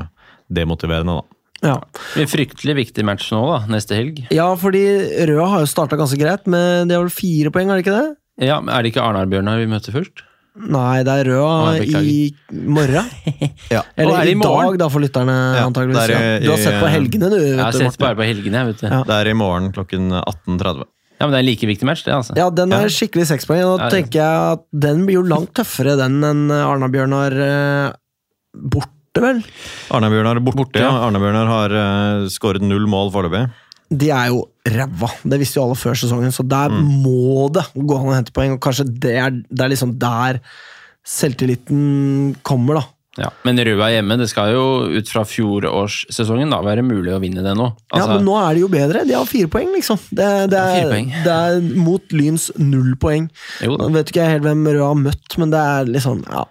demotiverende, da. Ja. Det er en fryktelig viktig match nå, da, neste helg. ja, fordi Røa har jo starta ganske greit, men de har vel fire poeng, er det ikke det? Ja, men Er det ikke Arnar-Bjørnar vi møter først? Nei, det er Røa Å, i morgen. (laughs) Ja. Eller er i i morgen? dag, da, for lytterne, Ja, antakeligvis. Ja. Du har sett på helgene, du. Jeg har du, sett bare på helgene, jeg, vet du. Det er i morgen klokken 18.30. Ja, men det er en like viktig match, det, altså. Ja, den er skikkelig sekspoeng. Og da tenker jeg at den blir jo langt tøffere, den enn Arna-Bjørnar eh, borte, vel? Arna-Bjørnar borte. Borte, ja. ja. Arna-Bjørnar har uh, skåret null mål foreløpig. De er jo ræva. Det visste jo alle før sesongen, så der Mm. må det gå an å hente poeng. Og kanskje det er, det er liksom der selvtilliten kommer, da. Ja. Men Røa hjemme, det skal jo ut fra fjorårssesongen da være mulig å vinne det nå. ja, Altså, Men nå er de jo bedre. De har fire poeng, liksom. Det, det, er, fire poeng. det er mot Lyns null poeng. Jo. Vet ikke helt hvem Røa har møtt, men det er liksom ja.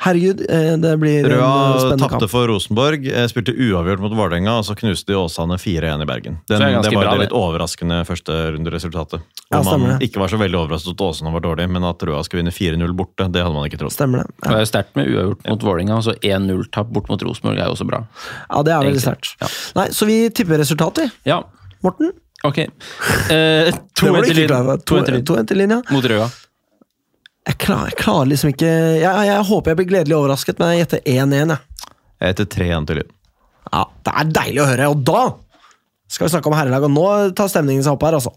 Herregud, eh, det blir en spennende Røa spennende tapte for Rosenborg, eh, spilte uavgjort mot Vålerenga, og så knuste de Åsane 4-1 i Bergen. Den, det er det var bra, det det. litt overraskende førsterunderesultatet. Ja, stemmer man det. ikke var så veldig overrasket at Åsane var dårlig, men at Røa skulle vinne 4-0 borte, det hadde man ikke trodd. Stemmer det. Det Ja. er jo sterkt med uavgjort mot Vålerenga, og så 1-0-tap bort mot Rosenborg er jo også bra. ja, det er veldig sterkt. Ja. Nei, så vi tipper resultatet, Ja, Morten. ok. Eh, Det to var du ikke klar over. Lyn. To etter Lyn. To etter linja. Mot Røa. Jeg klarer, jeg klarer liksom ikke jeg, jeg håper jeg blir gledelig overrasket, men jeg gjetter 1-1. jeg. Jeg heter 3-1 til Lyn. Ja, Det er deilig å høre, og da skal vi snakke om herrelag. Og nå tar stemningen seg opp her, altså.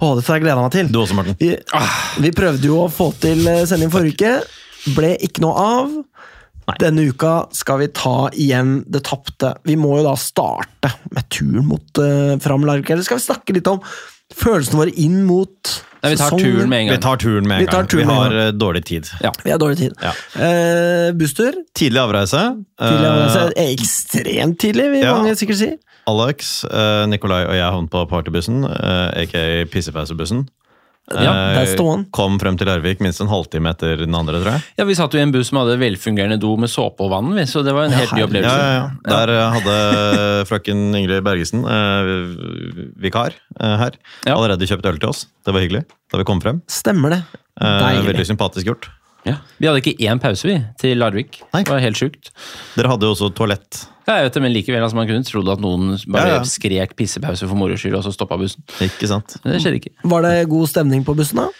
Åh, dette har jeg gleda meg til. Du også, Morten. Vi, vi prøvde jo å få til eh, sending forrige uke. Ble ikke noe av. Denne uka skal vi ta igjen det tapte. Vi må jo da starte med turen mot uh, Fram Larvik. Eller skal vi snakke litt om følelsene våre inn mot Nei, vi tar sesongen? turen med en gang. Vi tar turen med en Vi gang. Vi en har gang. eh, dårlig tid. Ja. Vi har dårlig tid. Ja. Uh, busstur. Tidlig avreise. Tidlig, avreise. ekstremt tidlig, vil ja. mange sikkert si. Alex, eh, Nikolai og jeg havnet på partybussen, eh, aka pissepausebussen. Ja, der står han. Kom frem til Larvik minst en halvtime etter den andre, tror jeg. Ja, Vi satt jo i en buss som hadde velfungerende do med såpe og vann, så det var en helt ny opplevelse. Ja, ja, ja. Der eh, hadde frøken Ingrid Bergesen, eh, vikar eh, her, Ja. allerede kjøpt øl til oss. Det var hyggelig da vi kom frem. Stemmer det. Eh, Deilig. veldig sympatisk gjort. Ja. Vi hadde ikke én pause, vi, til Larvik. Nei. Det var helt sjukt. Dere hadde jo også toalett. Ja, jeg vet det, men likevel, altså, Man kunne trodd at noen bare Ja, ja. skrek pissepause for moro skyld, og så stoppa bussen. Ikke sant? Det skjedde ikke. Var det god stemning på bussen, da?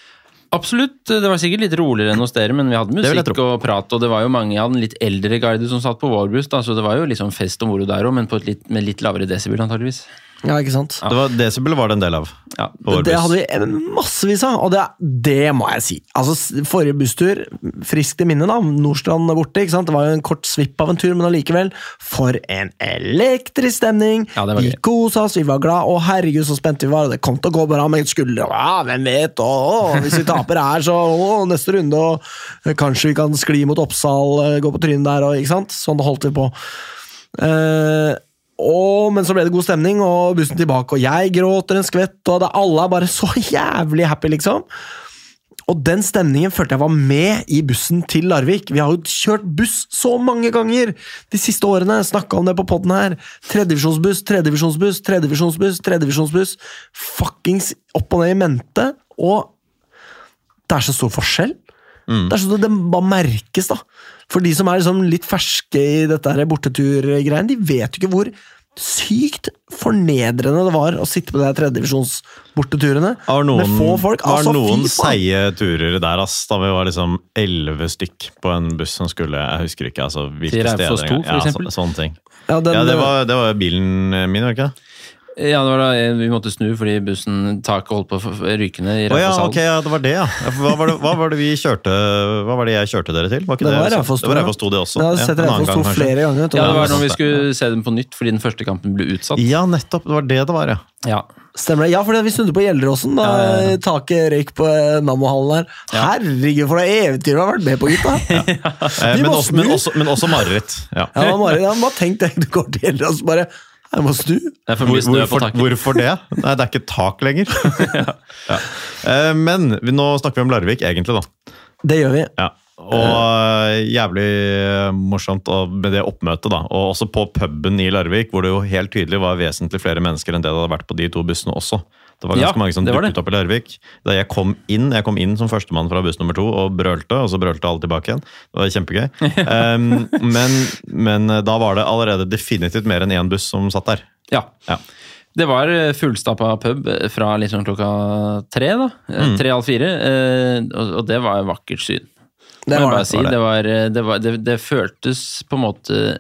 Absolutt. Det var sikkert litt roligere enn hos dere, men vi hadde musikk og prat, og det var jo mange av den litt eldre garde som satt på vår buss, da, så det var jo liksom fest og moro der òg, men på et litt, med litt lavere desibel, antageligvis. Ja, ikke sant? Det var Desibel var det en del av. Ja. Det hadde vi massevis av, og det, det må jeg si. Altså, Forrige busstur, friskt i minne, da. Nordstrand borte. ikke sant? Det var jo en kort svipp av en tur, men allikevel. For en elektrisk stemning! Ja, det var vi kosa oss, vi var glad, og herregud så spente vi var. Det kom til å gå bra med skuldre. Ja, hvem vet? Å, å, hvis vi taper her, så å, neste runde, og kanskje vi kan skli mot Oppsal, eh, gå på trynet der, og ikke sant? Sånn holdt vi på. Eh, og, men så ble det god stemning, og bussen tilbake, og jeg gråter en skvett, og det, alle er bare så jævlig happy, liksom. Og den stemningen følte jeg var med i bussen til Larvik. Vi har jo kjørt buss så mange ganger de siste årene. Snakka om det på poden her. Tredjevisjonsbuss, tredjevisjonsbuss, tredjevisjonsbuss, tredjevisjonsbuss. Fuckings opp og ned i mente. Og det er så stor forskjell. Det er sånn at det bare merkes, da. For de som er liksom litt ferske i dette her borteturgreiene, de vet jo ikke hvor sykt fornedrende det var å sitte på de tredjedivisjonsborteturene Det var noen, med få folk. det var Altså, noen fy seige turer der, ass. Da vi var liksom elleve stykk på en buss som skulle Jeg husker ikke altså, hvilke steder. 2, for ja, eksempel? så, sånne ting. Ja, den, Ja, det var, det var bilen min, var det ikke? Ja, det var da vi måtte snu fordi bussen taket holdt på å ryke ned i Å ja, okay, ok, ja, det var det, ja. Hva var det, hva var det vi kjørte Hva var det jeg kjørte dere til? Var ikke Det var det, var. Raufoss 2, det også. Ja, sett Raufoss gang, 2 flere ganger. Ja, det var når vi skulle se dem på nytt fordi den første kampen ble utsatt. Ja, nettopp. Det var det det var, ja. Ja. Stemmer det? Ja, for vi snudde på Gjelleråsen da Ja, ja, ja. taket røyk på eh, Nammohallen der. Herregud, for det eventyr du har vært med på, gutta! (laughs) Eh, men, også, men, også, men også mareritt. Ja. Ja, mareritt. Ja, bare tenk deg, du går til Gjelleråsen bare Jeg må snu. Det Hvor, hvorfor, hvorfor det? Nei, det er ikke tak lenger. (laughs) ja. Ja. Men vi, nå snakker vi om Larvik, egentlig, da. Det gjør vi. Ja. Og eh, jævlig morsomt med det oppmøtet, da. Og også på puben i Larvik, hvor det jo helt tydelig var vesentlig flere mennesker enn det det hadde vært på de to bussene også. Det var ganske Ja, mange som dukket det. opp i Larvik. Da jeg kom inn jeg kom inn som førstemann fra buss nummer to og brølte, og så brølte alle tilbake igjen. Det var kjempegøy. um, (laughs) men, men eh, da var det allerede definitivt mer enn én buss som satt der. Ja. Ja. Det var eh, fullstappa pub fra fra sånn klokka tre, da. Eh, Mm. Tre, halv fire. eh, Og og det var et vakkert syn. Det var det. si. var det. Det, var, eh, det, var, det, det føltes på en måte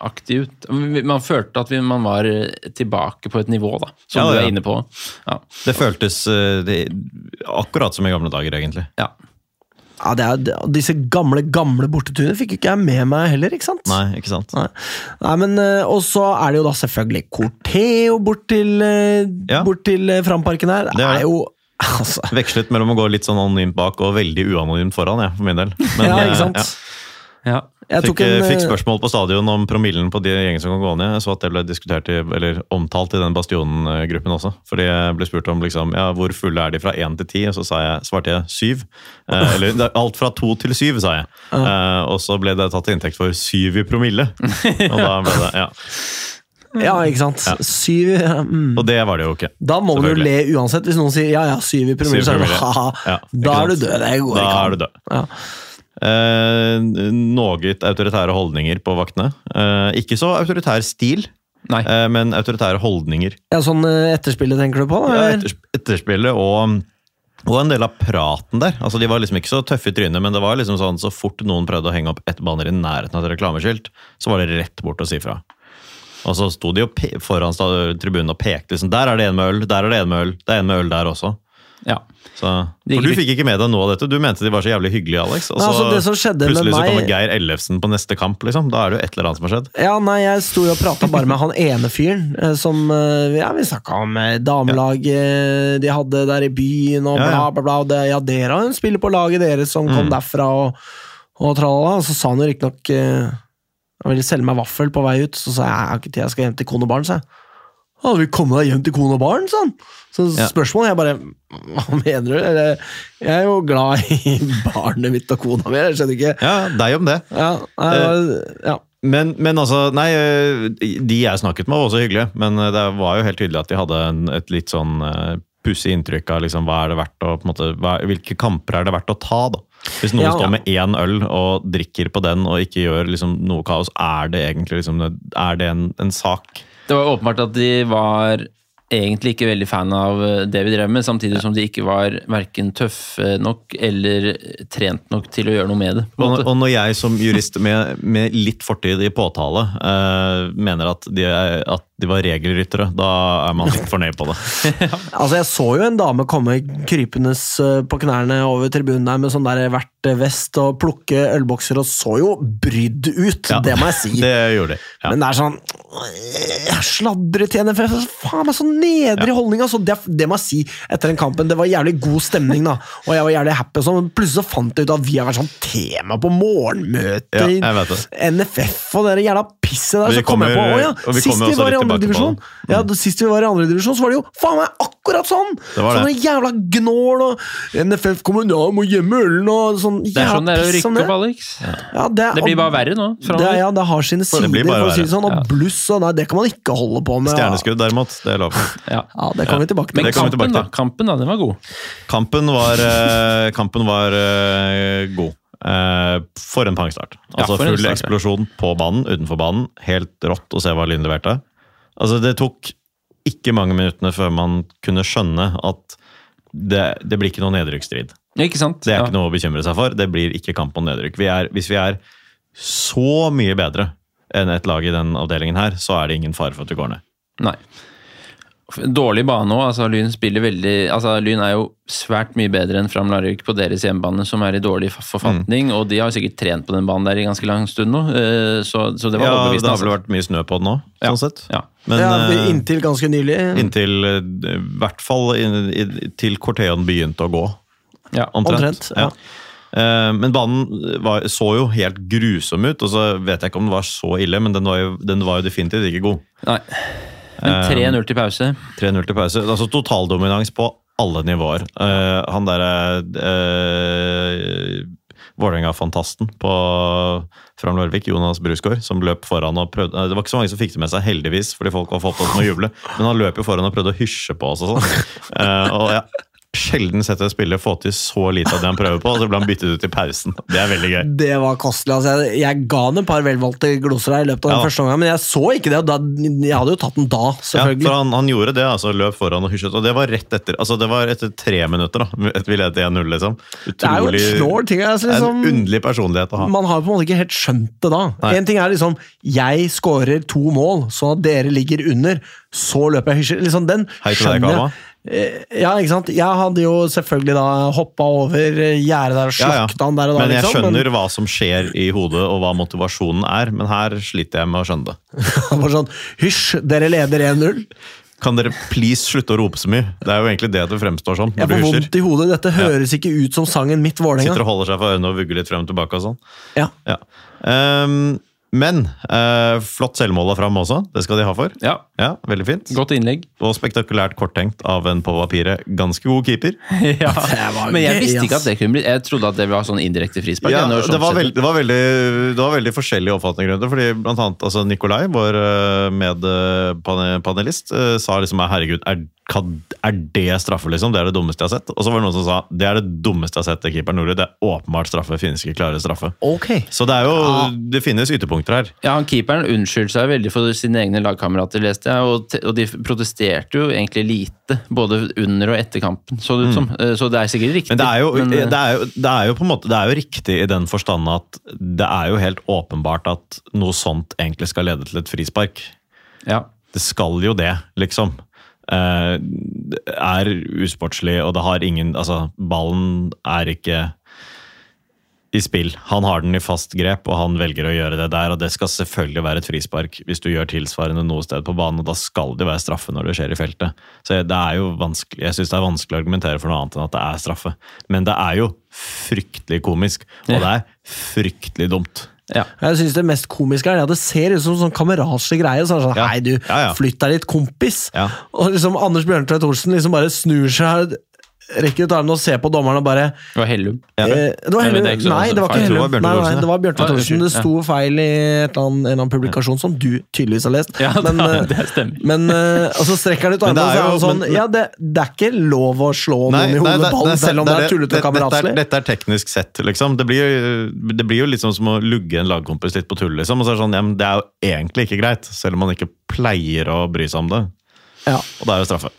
Obos-aktig ut. Man følte at vi, man var eh, tilbake på et nivå, da, som Ja, du ja. er inne på. Ja. Det føltes eh, det, akkurat som i gamle dager, egentlig. ja. Ja, det er, disse gamle, gamle borteturene fikk ikke jeg med meg heller, ikke sant? Nei, ikke sant? Nei, Nei men eh, Og så er det jo da selvfølgelig Corteo bort til, Ja. bort til Framparken her. Det Det er jo (laughs) Altså Vekslet mellom å gå litt sånn anonymt bak og veldig uanonymt foran, jeg, for min del. (laughs) Men, Ja, ikke sant? Ja. Fikk, en, fikk eh, spørsmål på stadion om promillen på de gjengene som kan gå ned. Jeg så at det ble diskutert i, eller omtalt i den Bastionen-gruppen også. Fordi jeg ble spurt om liksom, ja, hvor fulle er de fra én til ti, og så sa jeg, svarte jeg syv. Eh, (laughs) eller er alt fra to til syv, sa jeg. Eh, og så ble det tatt til inntekt for syv i promille. (laughs) Og da ble det, ja. Ja, ikke sant? Ja. Syv mm. Og det var det jo ikke. Da må du le uansett. Hvis noen sier ja, ja, syv i promille, Syv så er det ha-ha. Ja, Da er du død. Det går Da ikke er du død. Ja. Eh, Noe autoritære holdninger på vaktene. Eh, ikke så autoritær stil, Nei. eh, men autoritære holdninger. Ja, sånn eh, etterspillet tenker du på? Ja, eller? etters, etterspillet og, og en del av praten der. Altså, de var liksom ikke så tøffe i trynet, men det var liksom sånn så fort noen prøvde å henge opp ett banner i nærheten av et reklameskilt, så var det rett bort å si fra. Og så sto de jo foran tribunen og pekte liksom, der er det en med øl, der er det en med øl, det er en med øl der også. Ja. Så, for du fikk ikke med deg noe av dette. Du mente de var så jævlig hyggelige, Alex. Og Nei, så altså, det som skjedde med plutselig så kommer Geir Ellefsen på neste kamp, liksom. Da er det jo et eller annet som har skjedd. Ja, nei, jeg sto jo og prata bare med han ene fyren eh, som eh, Ja, vi snakka om eh, damelaget de hadde der i byen, og bla, bla, bla. Og det, ja, dere har jo spiller på laget deres som kom Mm. derfra, og, og tralala. Og så sa han jo riktignok Han ville selge meg vaffel på vei ut, så sa jeg jeg har ikke tid, jeg skal hjem til kone og barn, Så jeg. Ja, vil komme deg hjem til kone og barn, sa han. Så spørsmålet er bare Hva mener du? Eller, Jeg er jo glad i (laughs) barnet mitt og kona mi, jeg skjønner ikke. Ja, deg om det. Ja, nei, det ja. Men, men altså, nei, øh, de jeg snakket med var også hyggelige, men øh, det var jo helt tydelig at de hadde en, et litt sånn pussig inntrykk av liksom, hva er det verdt å, måte, hva, hvilke kamper er det verdt å ta, da. Hvis noen Ja. står med én øl og drikker på den og ikke gjør liksom, noe kaos, er det egentlig liksom, er det en, en sak? Det var åpenbart at de var egentlig ikke veldig fan av eh, det vi drev med, samtidig som de ikke var verken tøffe nok eller trent nok til å gjøre noe med det. Og, og når jeg som jurist med, med litt fortid i påtale uh, mener at de, at de var regelryttere, da er man litt fornøyd på det. (laughs) Altså, jeg så jo en dame komme krypende eh, på knærne over tribunen der med sånn der vertvest og plukke ølbokser, og så jo brydd ut, Ja, det må jeg si. (laughs) Det gjorde de. Ja. Men det er sånn Sladre til NFF. Faen meg så nedrig holdning! Altså. Det, det må jeg si etter den kampen. Det var jævlig god stemning, da. Og jeg var jævlig happy. sånn, plutselig så fant jeg ut at vi har vært sånn tema på morgenmøtet i. NFF og det jævla pisset der. Vi Så kom jeg på å ja, Sist vi var i andredivisjon, ja, sist vi var i andredivisjon, så var det jo faen meg akkurat sånn! Det var det. Sånne jævla gnål og NFF kommer ja, må gjemme ølen og sånn Det er sånn det er å rykke opp, Alex. Ja, det, Det blir bare verre nå. det, ja, det har sine sider, for å si det sånn. Og bluss og nei, det kan man ikke holde på med. Stjerneskudd, derimot. Det er lov. Ja. Ja, det kommer vi tilbake til. Men Det kommer vi kampen, tilbake da, kampen da, den var god. Kampen var, eh, kampen var eh, god. Eh, for en pangstart. Altså ja, en Full start, ja. eksplosjon på banen, utenfor banen. Helt rått å se hva Lyn leverte. Altså Det tok ikke mange minuttene før man kunne skjønne at det, det blir ikke noe nedrykksstrid. Det er ja. ikke noe å bekymre seg for. Det blir ikke kamp om nedrykk. Vi er, hvis vi er så mye bedre enn et lag i den avdelingen her, så er det ingen fare for at vi går ned. Nei. Dårlig bane òg. Altså, Lyn spiller veldig altså, Lyn er jo svært mye bedre enn Fram Larvik på deres hjemmebane, som er i dårlig forfatning. forfatning. Og de har sikkert trent på den banen der i ganske lang stund nå. eh, Så, så det var Ja, det har vel altså. vært mye snø på den òg, Ja. sånn sett. Ja. Men ja, eh, inntil ganske nylig. inntil eh, i hvert fall til Corteon begynte å gå. Ja. Omtrent. Omtrent, ja. Eh, Men banen var, så jo helt grusom ut, og så vet jeg ikke om den var så ille, men den var jo, den var jo definitivt ikke god. Nei. Men 3-0 til pause. 3-0 til pause. Altså totaldominans på alle nivåer. Eh, han derre uh, Vålerenga-fantasten på Fram Jonas Brusgaard, som løp foran og prøvde Det var ikke så mange som fikk det med seg, heldigvis, fordi folk var fått opptatt med å juble, men han løp jo foran og prøvde å hysje på oss og sånn. (laughs) Eh, og jeg har sjelden sett en spiller få til så lite av det han prøver på, og så ble han byttet ut i pausen. Det er veldig gøy. Det var kostelig. Altså, jeg, jeg ga han et par velvalgte gloser der i løpet av den Ja. første omgangen, men jeg så ikke det. og Da, jeg hadde jo tatt den da, selvfølgelig. Ja, for han, han gjorde det, altså løp foran og hysjet, og det var rett etter altså det var etter tre minutter. da, etter Vi ledet 1-0, liksom. det er jo ting. Altså, liksom, en underlig personlighet å ha. man har på en måte ikke helt skjønt det da. Nei. En ting er liksom Jeg skårer to mål, sånn at dere ligger under. Så løper jeg hysjer. Liksom, den skjønner jeg. Eh, Ja, ikke sant? Jeg hadde jo selvfølgelig da hoppa over eh, gjerdet der og Ja, ja. slakta han der og da. Men jeg liksom, skjønner hva som skjer i hodet, og hva motivasjonen er, men her sliter jeg med å skjønne det. (laughs) Han var sånn Hysj, dere leder 1-0. Kan dere please slutte å rope så mye? Det er jo egentlig det det fremstår som. Jeg får vondt i hodet. Dette høres ikke ut som sangen Mitt Sitter og holder seg for ørene og vugger litt frem og tilbake og sånn. Ja. Ja. Um, men uh, flott selvmål av Fram også, det skal de ha for. Ja, Ja, Veldig fint. godt innlegg. Og spektakulært korttenkt av en på papiret ganske god keeper. (laughs) ja. (laughs) Men jeg visste ikke at det kunne bli Jeg trodde at det var sånn indirekte frispark. Ja, jeg, det, var veldig, det, var veldig, det var veldig forskjellige oppfatninger rundt det. fordi blant annet altså Nikolai, vår eh, medpanelist, eh, sa liksom herregud, er, er det straffe, liksom? Det er det dummeste jeg har sett. Og så var det noen som sa det er det dummeste jeg har sett til keeperen Nordli. Det er åpenbart straffe, finnes ikke klare straffe. Okay. Så det er jo, det finnes ytterpunkter her. Ja, han Keeperen unnskyldte seg veldig for sine egne lagkamerater, leste jeg. Og, og de protesterte jo egentlig lite, både under og etter kampen, så det ut som. Mm. Så det er sikkert riktig. Men det er, jo, men, eh, det, er jo, det er jo på en måte Det er jo riktig i den forstand at det er jo helt åpenbart at noe sånt egentlig skal lede til et frispark. ja. Det skal jo det, liksom. Eh, det er usportslig, og det har ingen Altså, ballen er ikke i spill. Han har den i fast grep, og han velger å gjøre det der. Og det skal selvfølgelig være et frispark hvis du gjør tilsvarende noe sted på banen. Og da skal det være straffe når det skjer i feltet. Så det er jo vanskelig, Jeg syns det er vanskelig å argumentere for noe annet enn at det er straffe. Men det er jo fryktelig komisk, og det er fryktelig dumt. ja. Jeg synes Det mest komiske er at det ser ut som sånn kameratslig greie. Så sånn, Ja. Hei, du, Ja, ja. flytt deg litt, kompis! Ja. Og liksom Anders Bjørntveit Olsen liksom bare snur seg, rekker ut armene og ser på dommeren og bare Det var Hellum. Ja. eh, det var Nei, Hellum. det Nei, det var ikke Hellum. det Nei, nei, det var Bjørntvedt Thorsen. Det sto feil i et eller annet, en eller annen publikasjon som du tydeligvis har lest. Ja, men, det, eh, stemmer. men eh, og så strekker han ut (laughs) Men det armene og så er han sånn men- Ja, det, det er ikke lov å slå noen i hodet med ballen, selv om det er tullete og dette, er, kameratslig. dette er teknisk sett, liksom. Det blir, det blir jo sånn som å lugge en lagkompis litt på tull, liksom. Og så er det sånn, ja, men det er jo egentlig ikke greit, selv om man ikke pleier å bry seg om det. Ja. Og det er jo straffe.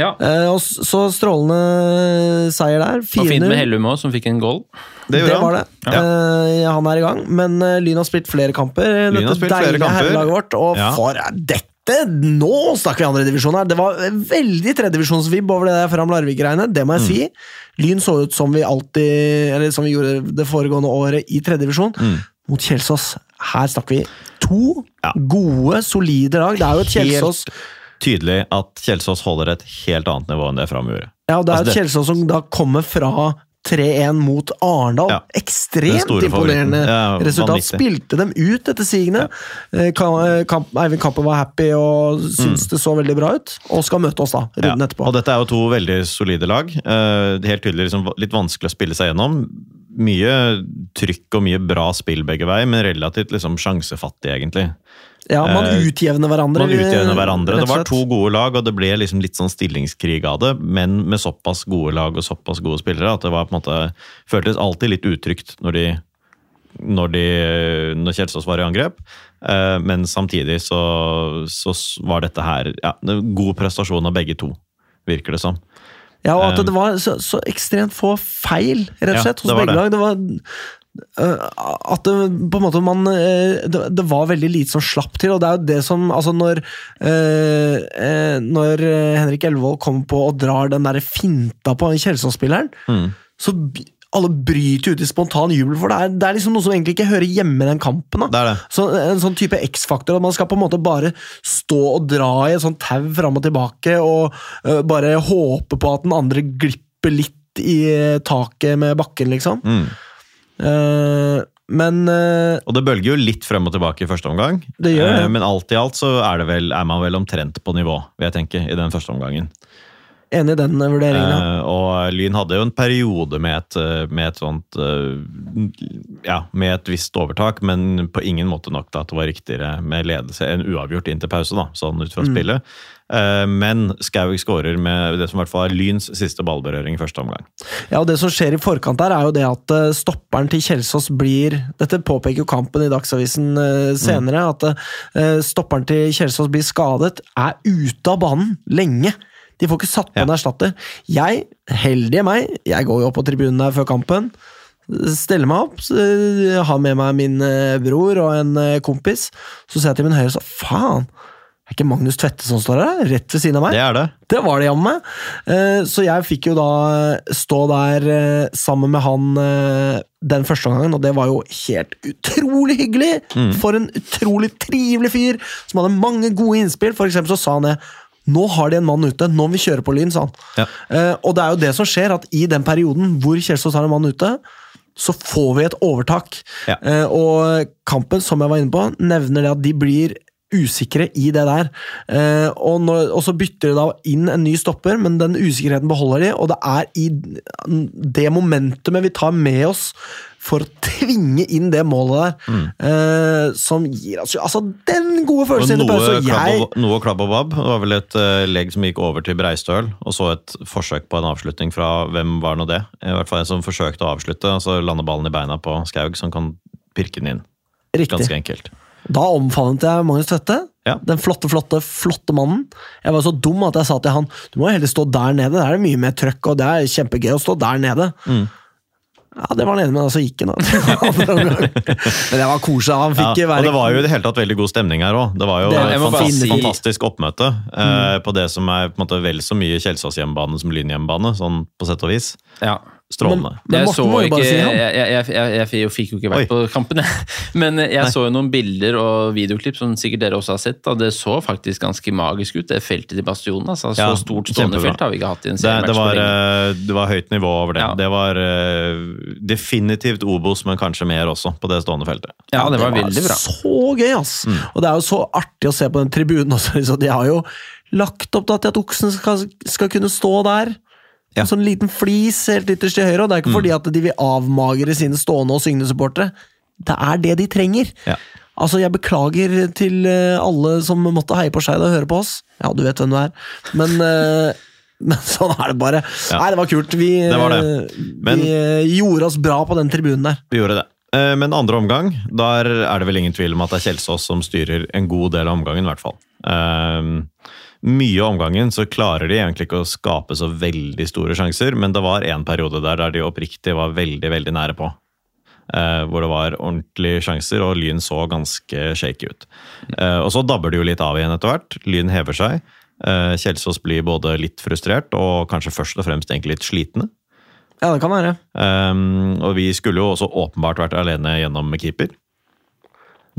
Ja. Eh, og så strålende seier der. Og fint med Hellum òg, som fikk en goal. Det, det var det. Eh, han er i gang, men eh, Lyn har spilt flere kamper. Lyn har spilt flere kamper. herrelaget vårt. Og Ja. for dette Nå snakker vi andredivisjon her! Det var veldig tredjedivisjonsvibb over det der Fram Larvik-greiene, det må jeg Mm. si. Lyn så ut som vi alltid Eller som vi gjorde det foregående året i tredjedivisjon. Mm. Mot Kjelsås. Her snakker vi to Ja. gode, solide lag. Det er jo et Kjelsås Helt tydelig at Kjelsås holder et helt annet nivå enn det Fram gjorde. Ja, og det er Altså, Kjelsås som da kommer fra 3-1 mot Arendal. Ja. Ekstremt imponerende Ja, resultat. vanvittig. Spilte dem ut etter sigende. Ja. Kamp, Eivind Kappen var happy og syntes det så veldig bra ut. Og skal møte oss da, runden Mm. Etterpå. Og dette er jo to veldig solide lag. Eh, helt tydelig liksom, litt vanskelig å spille seg gjennom. Mye trykk og mye bra spill begge veier, men relativt liksom, sjansefattig, egentlig. Ja, Man eh, utjevner hverandre. Man utjevner hverandre. Det var to gode lag, og det ble liksom litt sånn stillingskrig av det, men med såpass gode lag og såpass gode spillere at det var på en måte føltes alltid litt utrygt når de når, de, når Kjelsås var i angrep. Eh, Men samtidig så, så var dette her ja, god prestasjon av begge to, virker det som. Ja, og at Eh, det var så, så ekstremt få feil, rett og Ja, slett, hos begge lag. Det var, at det, på en måte man eh, det, det var veldig lite som slapp til, og det er jo det som altså Når eh, eh, Når eh, Henrik Elvevold kommer på og drar den derre finta på Kjelsås-spilleren, Mm. så alle bryter ut i spontan jubel, for det er, det er liksom noe som egentlig ikke hører hjemme i den kampen. Det det. så En sånn type X-faktor, at man skal på en måte bare stå og dra i et sånt tau fram og tilbake, og øh, bare håpe på at den andre glipper litt i taket med bakken, liksom. Mm. Eh, men øh, Og det bølger jo litt frem og tilbake i første omgang. Det gjør det. Eh, Men alt i alt så er, det vel, er man vel omtrent på nivå, vil jeg tenke, i den første omgangen. enig i den vurderingen. ja. Uh, og Lyn hadde jo en periode med et, eh, med et sånt uh, Ja, med et visst overtak, men på ingen måte nok til at det var riktigere med ledelse enn uavgjort inn til pause, da, sånn ut fra spillet. Eh, men Skaug skårer med det som i hvert fall er Lyns siste ballberøring i første omgang. Ja, og Det som skjer i forkant der, er jo det at eh, stopperen til Kjelsås blir Dette påpeker jo kampen i Dagsavisen senere. senere. At eh, stopperen til Kjelsås blir skadet, er ute av banen lenge. De får ikke satt på Ja. en erstatter. Jeg, heldige meg, jeg går jo opp på tribunen der før kampen. Steller meg opp, eh, har med meg min eh, bror og en eh, kompis. Så ser jeg til min høyre så faen, er ikke Magnus Tvedte som står her? Rett ved siden av meg? Det er det. Det var det jammen meg. Eh, Så jeg fikk jo da stå der eh, sammen med han eh, den første gangen, og det var jo helt utrolig hyggelig! For en utrolig trivelig fyr som hadde mange gode innspill. For eksempel så sa han det. Nå har de en mann ute, nå må vi kjøre på Lyn, sa han. Ja. Eh, Og det er jo det som skjer, at i den perioden hvor Kjelsås har en mann ute, så får vi et overtak. Ja. Eh, Og kampen, som jeg var inne på, nevner det at de blir usikre i det der. Eh, og, når, og så bytter de da inn en ny stopper, men den usikkerheten beholder de, og det er i det momentumet vi tar med oss for å tvinge inn det målet der, eh, som gir oss altså den gode følelsen noe, jeg og, noe klabb og babb. Det var vel et uh, legg som gikk over til Breistøl, og så et forsøk på en avslutning fra hvem var nå det? I hvert fall en som forsøkte å avslutte, og så lande ballen i beina på Skaug, som kan pirke den inn. Riktig. Ganske enkelt. Da omfavnet jeg Magnus Tvedte. Ja. Den flotte, flotte, flotte mannen. Jeg var så dum at jeg sa til han du må heller stå der nede. Der er det mye mer trøkk, og det er kjempegøy å stå der nede. Mm. Ja, Det var han enig med, og så gikk han. (laughs) Men det var koselig. Han Ja, fikk og det var jo i det hele tatt veldig god stemning her òg. Det var jo Det- fantastisk, si- fantastisk oppmøte eh, på det som er på en måte vel så mye Kjelsås hjemmebane som Lyn hjemmebane, sånn på sett og vis. Ja. Strålende. Men Jeg, Morten så må jo ikke, bare si jeg, jeg, jeg, jeg, jeg, jeg fikk jo ikke vært Oi. på kampen, jeg. (laughs) Men jeg Nei. så jo noen bilder og videoklipp som sikkert dere også har sett. Da. Det så faktisk ganske magisk ut, det feltet til Bastionen. Altså. Så Ja, stort stående felt har vi ikke hatt i en Det, seriematch det, det, var, eh, det var høyt nivå over det. Ja. Det var eh, definitivt Obos, men kanskje mer også, på det stående feltet. Ja, det var veldig bra. Så gøy, ass! Mm. Og det er jo så artig å se på den tribunen også. Så (laughs) de har jo lagt opp da til at oksen skal, skal kunne stå der. Ja. En sånn liten flis helt ytterst til høyre, og det er ikke fordi at de vil avmagre sine stående og syngende supportere. Det er det de trenger. Ja. Altså, Jeg beklager til eh, alle som måtte heie på Skeid og høre på oss. Ja, du vet hvem du er. Men, eh, (laughs) men sånn er det bare. Ja. Nei, det var kult. Vi, Det var det. eh, Men- vi gjorde oss bra på den tribunen der. Vi gjorde det. Men andre omgang, der er det vel ingen tvil om at det er Kjelsås som styrer en god del av omgangen, i hvert fall. Eh, mye av omgangen så klarer de egentlig ikke å skape så veldig store sjanser, men det var en periode der der de oppriktig var veldig, veldig nære på. Eh, hvor det var ordentlige sjanser, og Lyn så ganske shaky ut. Eh, og så dabber det jo litt av igjen etter hvert. Lyn hever seg. Eh, Kjelsås blir både litt frustrert og kanskje først og fremst egentlig litt slitne. Ja, det kan være. Um, og vi skulle jo også åpenbart vært alene gjennom keeper.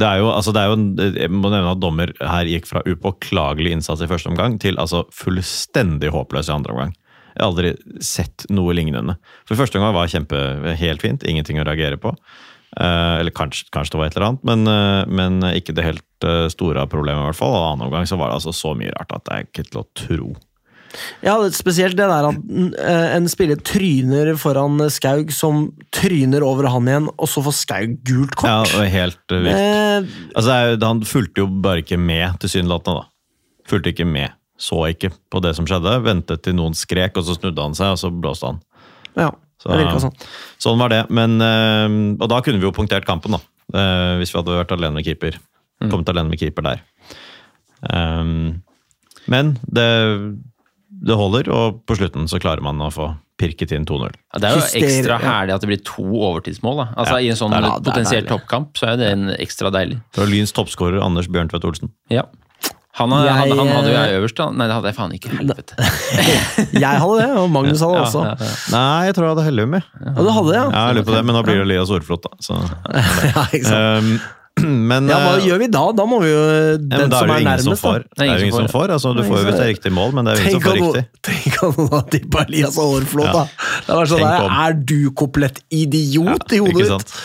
Det er jo, altså det er jo, jeg må nevne at dommer her gikk fra upåklagelig innsats i første omgang til altså fullstendig håpløs i andre omgang. Jeg har aldri sett noe lignende. For første omgang var kjempe, helt fint, ingenting å reagere på. Eh, eller kanskje, kanskje det var et eller annet, men, eh, men ikke det helt eh, store problemet i hvert fall. Og annen omgang så var det altså så mye rart at det er ikke til å tro. Ja, spesielt det der at eh, en spiller tryner foran Skaug, som tryner over han igjen, og så får Skaug gult Ja, kort. og helt eh, vilt. Eh, Altså, Han fulgte jo bare ikke med, tilsynelatende. da. Fulgte ikke med. Så ikke på det som skjedde. Ventet til noen skrek, og så snudde han seg, og så blåste han. ja, Så, det virka sånn. Sånn var det. Men, eh, og da kunne vi jo punktert kampen, da. eh, hvis vi hadde vært alene med keeper. Kommet alene med keeper der. Men det det holder, og på slutten så klarer man å få pirket inn 2-0. Ja, det er jo ekstra ja. herlig at det blir to overtidsmål. Da. Altså Ja, I en sånn er- det potensielt toppkamp så er det en ekstra deilig. Fra Lyns toppskårer Anders Bjørntvedt Olsen. Ja. Han, han, Jeg, han, hadde jo jeg øverst, da. Nei, det hadde jeg faen ikke. Helvete. (laughs) Jeg hadde det, og Magnus hadde det også. ja, ja. Nei, jeg tror jeg hadde Hellum, jeg. Ja, du hadde det, ja? Jeg lurer på det, men nå blir det Elias Orflot, da. Så. (laughs) ja ikke sant? Um, (clears throat) men Ja, hva eh, gjør vi da? Da må vi jo ja, Den men da som er det er som nærmest, får. da. Det er jo ingen som får. Altså, du får jo hvis det er riktig mål, men det er jo ingen som får riktig. Tenk om noen hadde tippa Elias Aarflot, Ja. da! Det var sånn der. Er du komplett idiot i hodet ditt?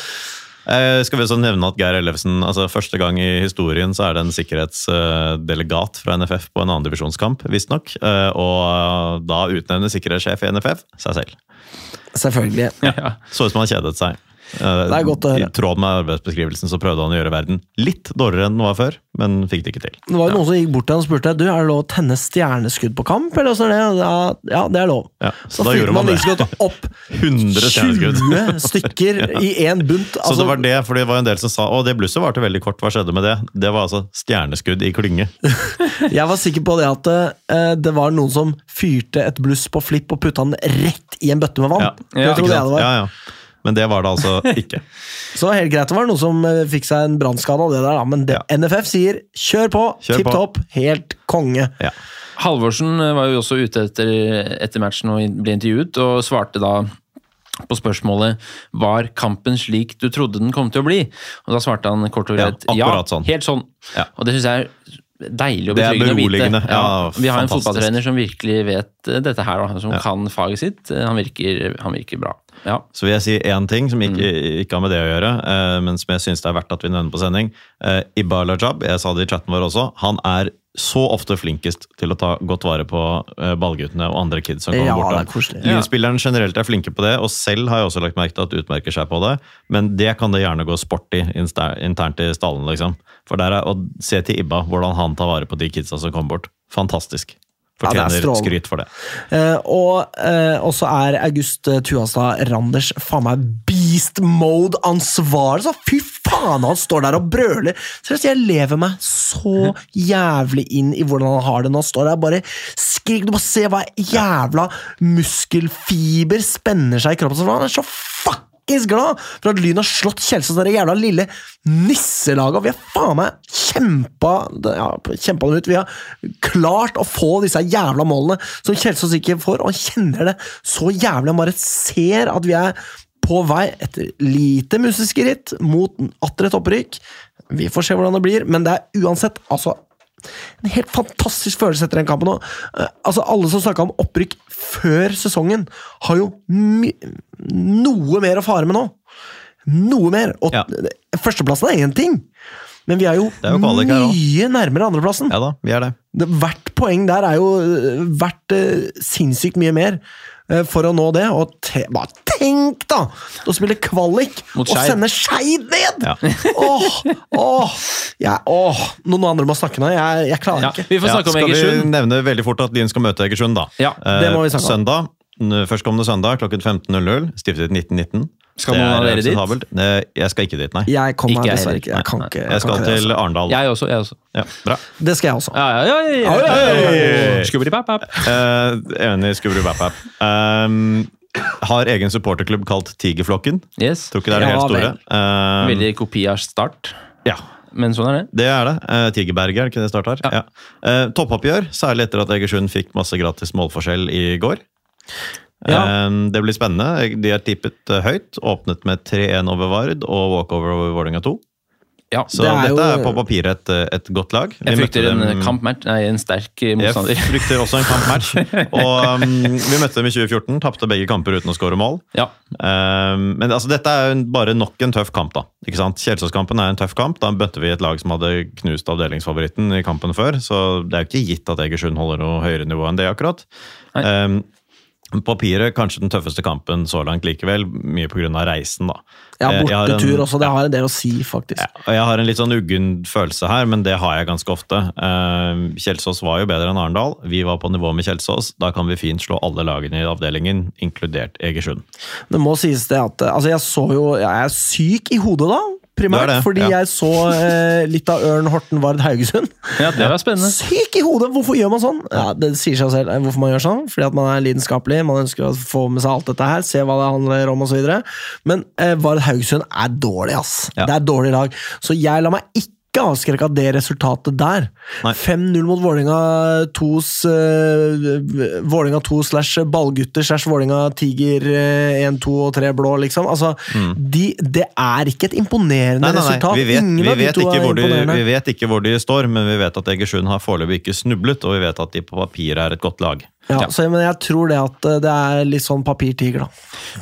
Eh, skal vi også nevne at Geir Ellefsen, altså første gang i historien så er det en sikkerhetsdelegat fra NFF på en andredivisjonskamp, visstnok. Eh, og eh, da utnevner sikkerhetssjef i NFF seg selv. Selvfølgelig. Ja. Så ut som han kjedet seg. Eh, Det er godt å høre. I tråd med arbeidsbeskrivelsen så prøvde han å gjøre verden litt dårligere enn den var før, men fikk det ikke til. Det var jo noen som gikk bort til han og spurte Du, er det lov å tenne stjerneskudd på kamp. Eller er det? Ja, ja, det er lov. Ja, så Så da gjorde man man det. Liksom opp (laughs) 100 stjerneskudd. 20 stykker i én bunt. (laughs) Så Altså, det var det, for det var en del som sa å det blusset varte veldig kort, hva skjedde med det? Det var altså stjerneskudd i klynge. (laughs) Jeg var sikker på det at eh, det var noen som fyrte et bluss på flipp og putta den rett i en bøtte med vann. Ja, ja, det, det var. Ja, ja. Men det var det altså (laughs) ikke. Så helt greit. Det var noen som eh, fikk seg en brannskade av det der, da. men det, Ja. NFF sier kjør på, Kjør tipp topp, helt konge. Ja. Halvorsen eh, var jo også ute etter, etter matchen og ble intervjuet, og svarte da på spørsmålet var kampen slik du trodde den kom til å bli? Og da svarte han kort og Ja, ja sånn. helt sånn. Ja. Og det syns jeg er deilig og betryggende å vite. Ja, Ja, vi har en fotballtrener som virkelig vet eh, dette her, som Ja. kan faget sitt. Eh, Han virker, han virker bra. Ja. Så vil jeg si én ting som ikke, Mm. ikke har med det å gjøre, eh, men som jeg syns det er verdt at vi nevner på sending. Ibala Jab, jeg sa det i chatten vår også, han er så ofte flinkest til å ta godt vare på eh, ballguttene og andre kids som kommer Ja, bort. det er. Lynspilleren generelt er flinke på det, og selv har jeg også lagt merke til at utmerker seg på det, men det kan det gjerne gå sport i internt i stallen, liksom. For der er å se til Ibba hvordan han tar vare på de kidsa som kommer bort. Fantastisk. Er Fortjener ja, skryt for det. Uh, og uh, så er August eh, Tuastad Randers faen meg beast mode ansvarlig. Så fy faen, han står der og brøler! Seriøst, jeg lever meg så jævlig inn i hvordan han har det når han står der. Bare skrik, du må se hva jævla muskelfiber spenner seg i kroppen. Så Han er så fuckings glad for at Lyn har slått Kjelsås, det jævla lille nisselaget. Vi har faen meg kjempa, ja, kjempa dem ut. Vi har klart å få disse jævla målene som Kjelsås ikke får, og han kjenner det så jævlig. Han bare ser at vi er på vei etter lite museskritt mot atter et opprykk. Vi får se hvordan det blir, men det er uansett altså en helt fantastisk følelse etter den kampen. Og, eh, altså Alle som snakka om opprykk før sesongen, har jo noe mer å fare med nå. Noe mer. Og Ja. Førsteplassen er én ting, men vi er jo, er jo mye nærmere andreplassen. Ja da, vi er det. Hvert poeng der er jo øh, verdt øh, sinnssykt mye mer for å nå det. Og te, bare tenk, da! Å spille kvalik Mot og sende Skeid ned! Ja. (laughs) Åh, åh, ja, åh, Noen andre må snakke nå. Jeg, jeg klarer Ja, ikke. vi får Ja, snakke om skal vi nevne veldig fort at Lyn skal møte Egersund, da. Ja, det må vi snakke om. Søndag, n- førstkommende søndag klokken 15.00, stiftet 1919. Skal Det noen av er dere dit? Eh, Jeg skal ikke dit, nei. Jeg kommer Ikke dessverre ikke. Jeg kan ikke. Jeg skal til altså. Arendal. Jeg også. jeg også. Ja, bra. Det skal jeg også. Ja, ja, ja. Eh, enig, skubru bap um, Har egen supporterklubb kalt Tigerflokken. Yes. Tror ikke det er det Ja, helt store. Eh, Veldig kopi av Start, ja, men sånn er det. det er det. Uh, Tigerberget, er det ikke det start har? Ja. Ja. Uh, toppoppgjør, særlig etter at Egersund fikk masse gratis målforskjell i går. Ja. Eh, det blir spennende. De er tippet eh, høyt. Åpnet med 3-1 over Vard og walkover over Vålerenga 2. Ja. Så Det er dette jo- er på papiret et, et godt lag. Vi Jeg frykter en kampmatch, nei, en sterk motstander. Jeg frykter også en kampmatch. (laughs) Og um, vi møtte dem i 2014, tapte begge kamper uten å skåre mål. Ja. Um, men altså, dette er jo bare nok en tøff kamp, da. Ikke sant? Kjelsåskampen er en tøff kamp. Da møtte vi et lag som hadde knust avdelingsfavoritten i kampen før, så det er jo ikke gitt at Egersund holder noe høyere nivå enn det, akkurat. Um, papiret kanskje den tøffeste kampen så langt likevel, mye pga. reisen, da. Ja, Eh, bortetur også. Det har en del å si, faktisk. ja, jeg har en litt sånn uggen følelse her, men det har jeg ganske ofte. Eh, Kjelsås var jo bedre enn Arendal. Vi var på nivå med Kjelsås. Da kan vi fint slå alle lagene i avdelingen, inkludert Egersund. Det må sies det at altså Jeg så jo Jeg er syk i hodet da. Primært, Det det, fordi ja. jeg så eh, litt av Ørn Horten Vard Haugesund. Ja, det var spennende. Syk i hodet! Hvorfor gjør man sånn? Ja, Det sier seg selv eh, hvorfor man gjør sånn. Fordi at man er lidenskapelig, man ønsker å få med seg alt dette her, se hva det handler om osv. Men eh, Vard Haugesund er dårlig, ass. Ja. Det er dårlig lag. Så jeg lar meg ikke avskrekke av det resultatet der. 5-0 mot Vålerenga 2s uh, Vålerenga 2 slash ballgutter slash Vålerenga Tiger 1, 2 og 3 blå, liksom. Altså, de, det er ikke et imponerende Nei, nei, nei. resultat. Vi vet, vi, vet ikke hvor de, vi vet ikke hvor de står, men vi vet at Egersund har foreløpig ikke snublet, og vi vet at de på papiret er et godt lag. Ja, Ja. Så, men jeg tror det at eh, det er litt sånn papirtiger, da.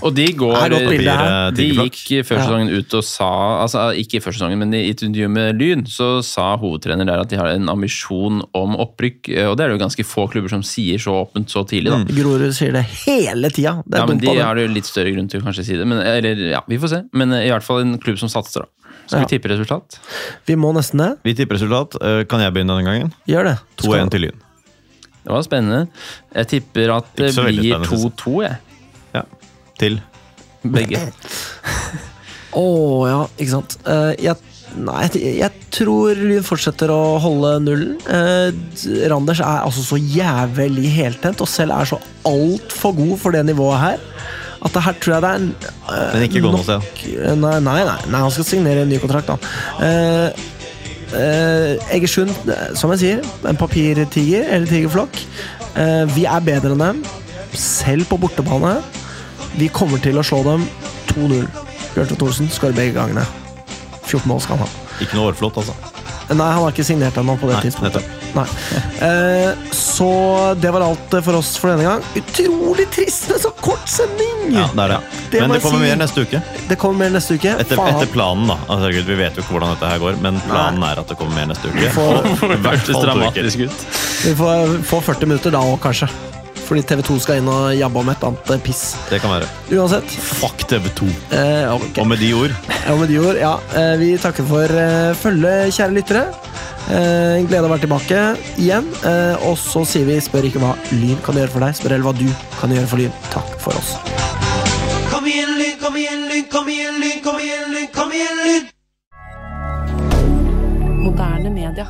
Og de går. Papir, De gikk før Ja. sesongen ut og sa altså Ikke før sesongen, men i et intervju med Lyn så sa hovedtrener der at de har en ambisjon om opprykk. eh, Og det er det jo ganske få klubber som sier så åpent så tidlig. da. Grorud sier det hele tida. Det er Ja, men dumt De har jo litt større grunn til å kanskje si det. Men, eller, ja, Vi får se. Men eh, i hvert fall en klubb som satser. da. Skal Ja. vi tippe resultat? Vi må nesten det. Vi tipper resultat. Eh, Kan jeg begynne denne gangen? Gjør det. 2-1 til Lyn. Det var spennende. Jeg tipper at det blir 2-2, jeg. Ja. Til Begge. (laughs) Å ja, ikke sant. Uh, jeg, nei, jeg, jeg tror Lyn fortsetter å holde nullen. Uh, Randers er altså så jævlig heltent, og selv er så altfor god for det nivået her. At det her tror jeg det er uh, eh, Men ikke gå noe sted. nok- Nei, nei, nei, nei, han skal signere en ny kontrakt, da. Eh, eh, Egersund, eh, som jeg sier, en papirtiger eller tigerflokk. Uh, vi er bedre enn dem, selv på bortebane. Vi kommer til å slå dem 2-0. Bjørnstad Thorsen skårer begge gangene. 14 mål skal han ha. Ikke noe årflott, altså. Nei, han har ikke signert ennå på det Nei, tidspunktet. Nei. Eh, så det var alt for oss for denne gang. Utrolig trist med så kort sending! Ja, det er det. Det Men det kommer si. mer neste uke. Det kommer mer neste uke. Etter, Faen. etter planen, da. Altså, Gud, vi vet jo ikke hvordan dette her går, men planen er at det kommer mer neste uke. får- (laughs) hvert to uker. dramatisk ut. Vi får få 40 minutter da òg, kanskje. Fordi TV2 skal inn og jabbe om et annet eh, piss. Det kan være. Uansett. Fuck TV2. Eh, okay. Og med de ord (laughs) Og med de ord, ja. Eh, vi takker for eh, følget, kjære lyttere. Eh, en glede å være tilbake igjen. Eh, og så sier vi spør ikke hva Lyn kan gjøre for deg, spør heller hva du kan gjøre for Lyn. Takk for oss. Kom igjen, Lyn, kom igjen, Lyn, kom igjen, Lyn, kom igjen, Lyn, kom igjen, Lyn! Moderne media.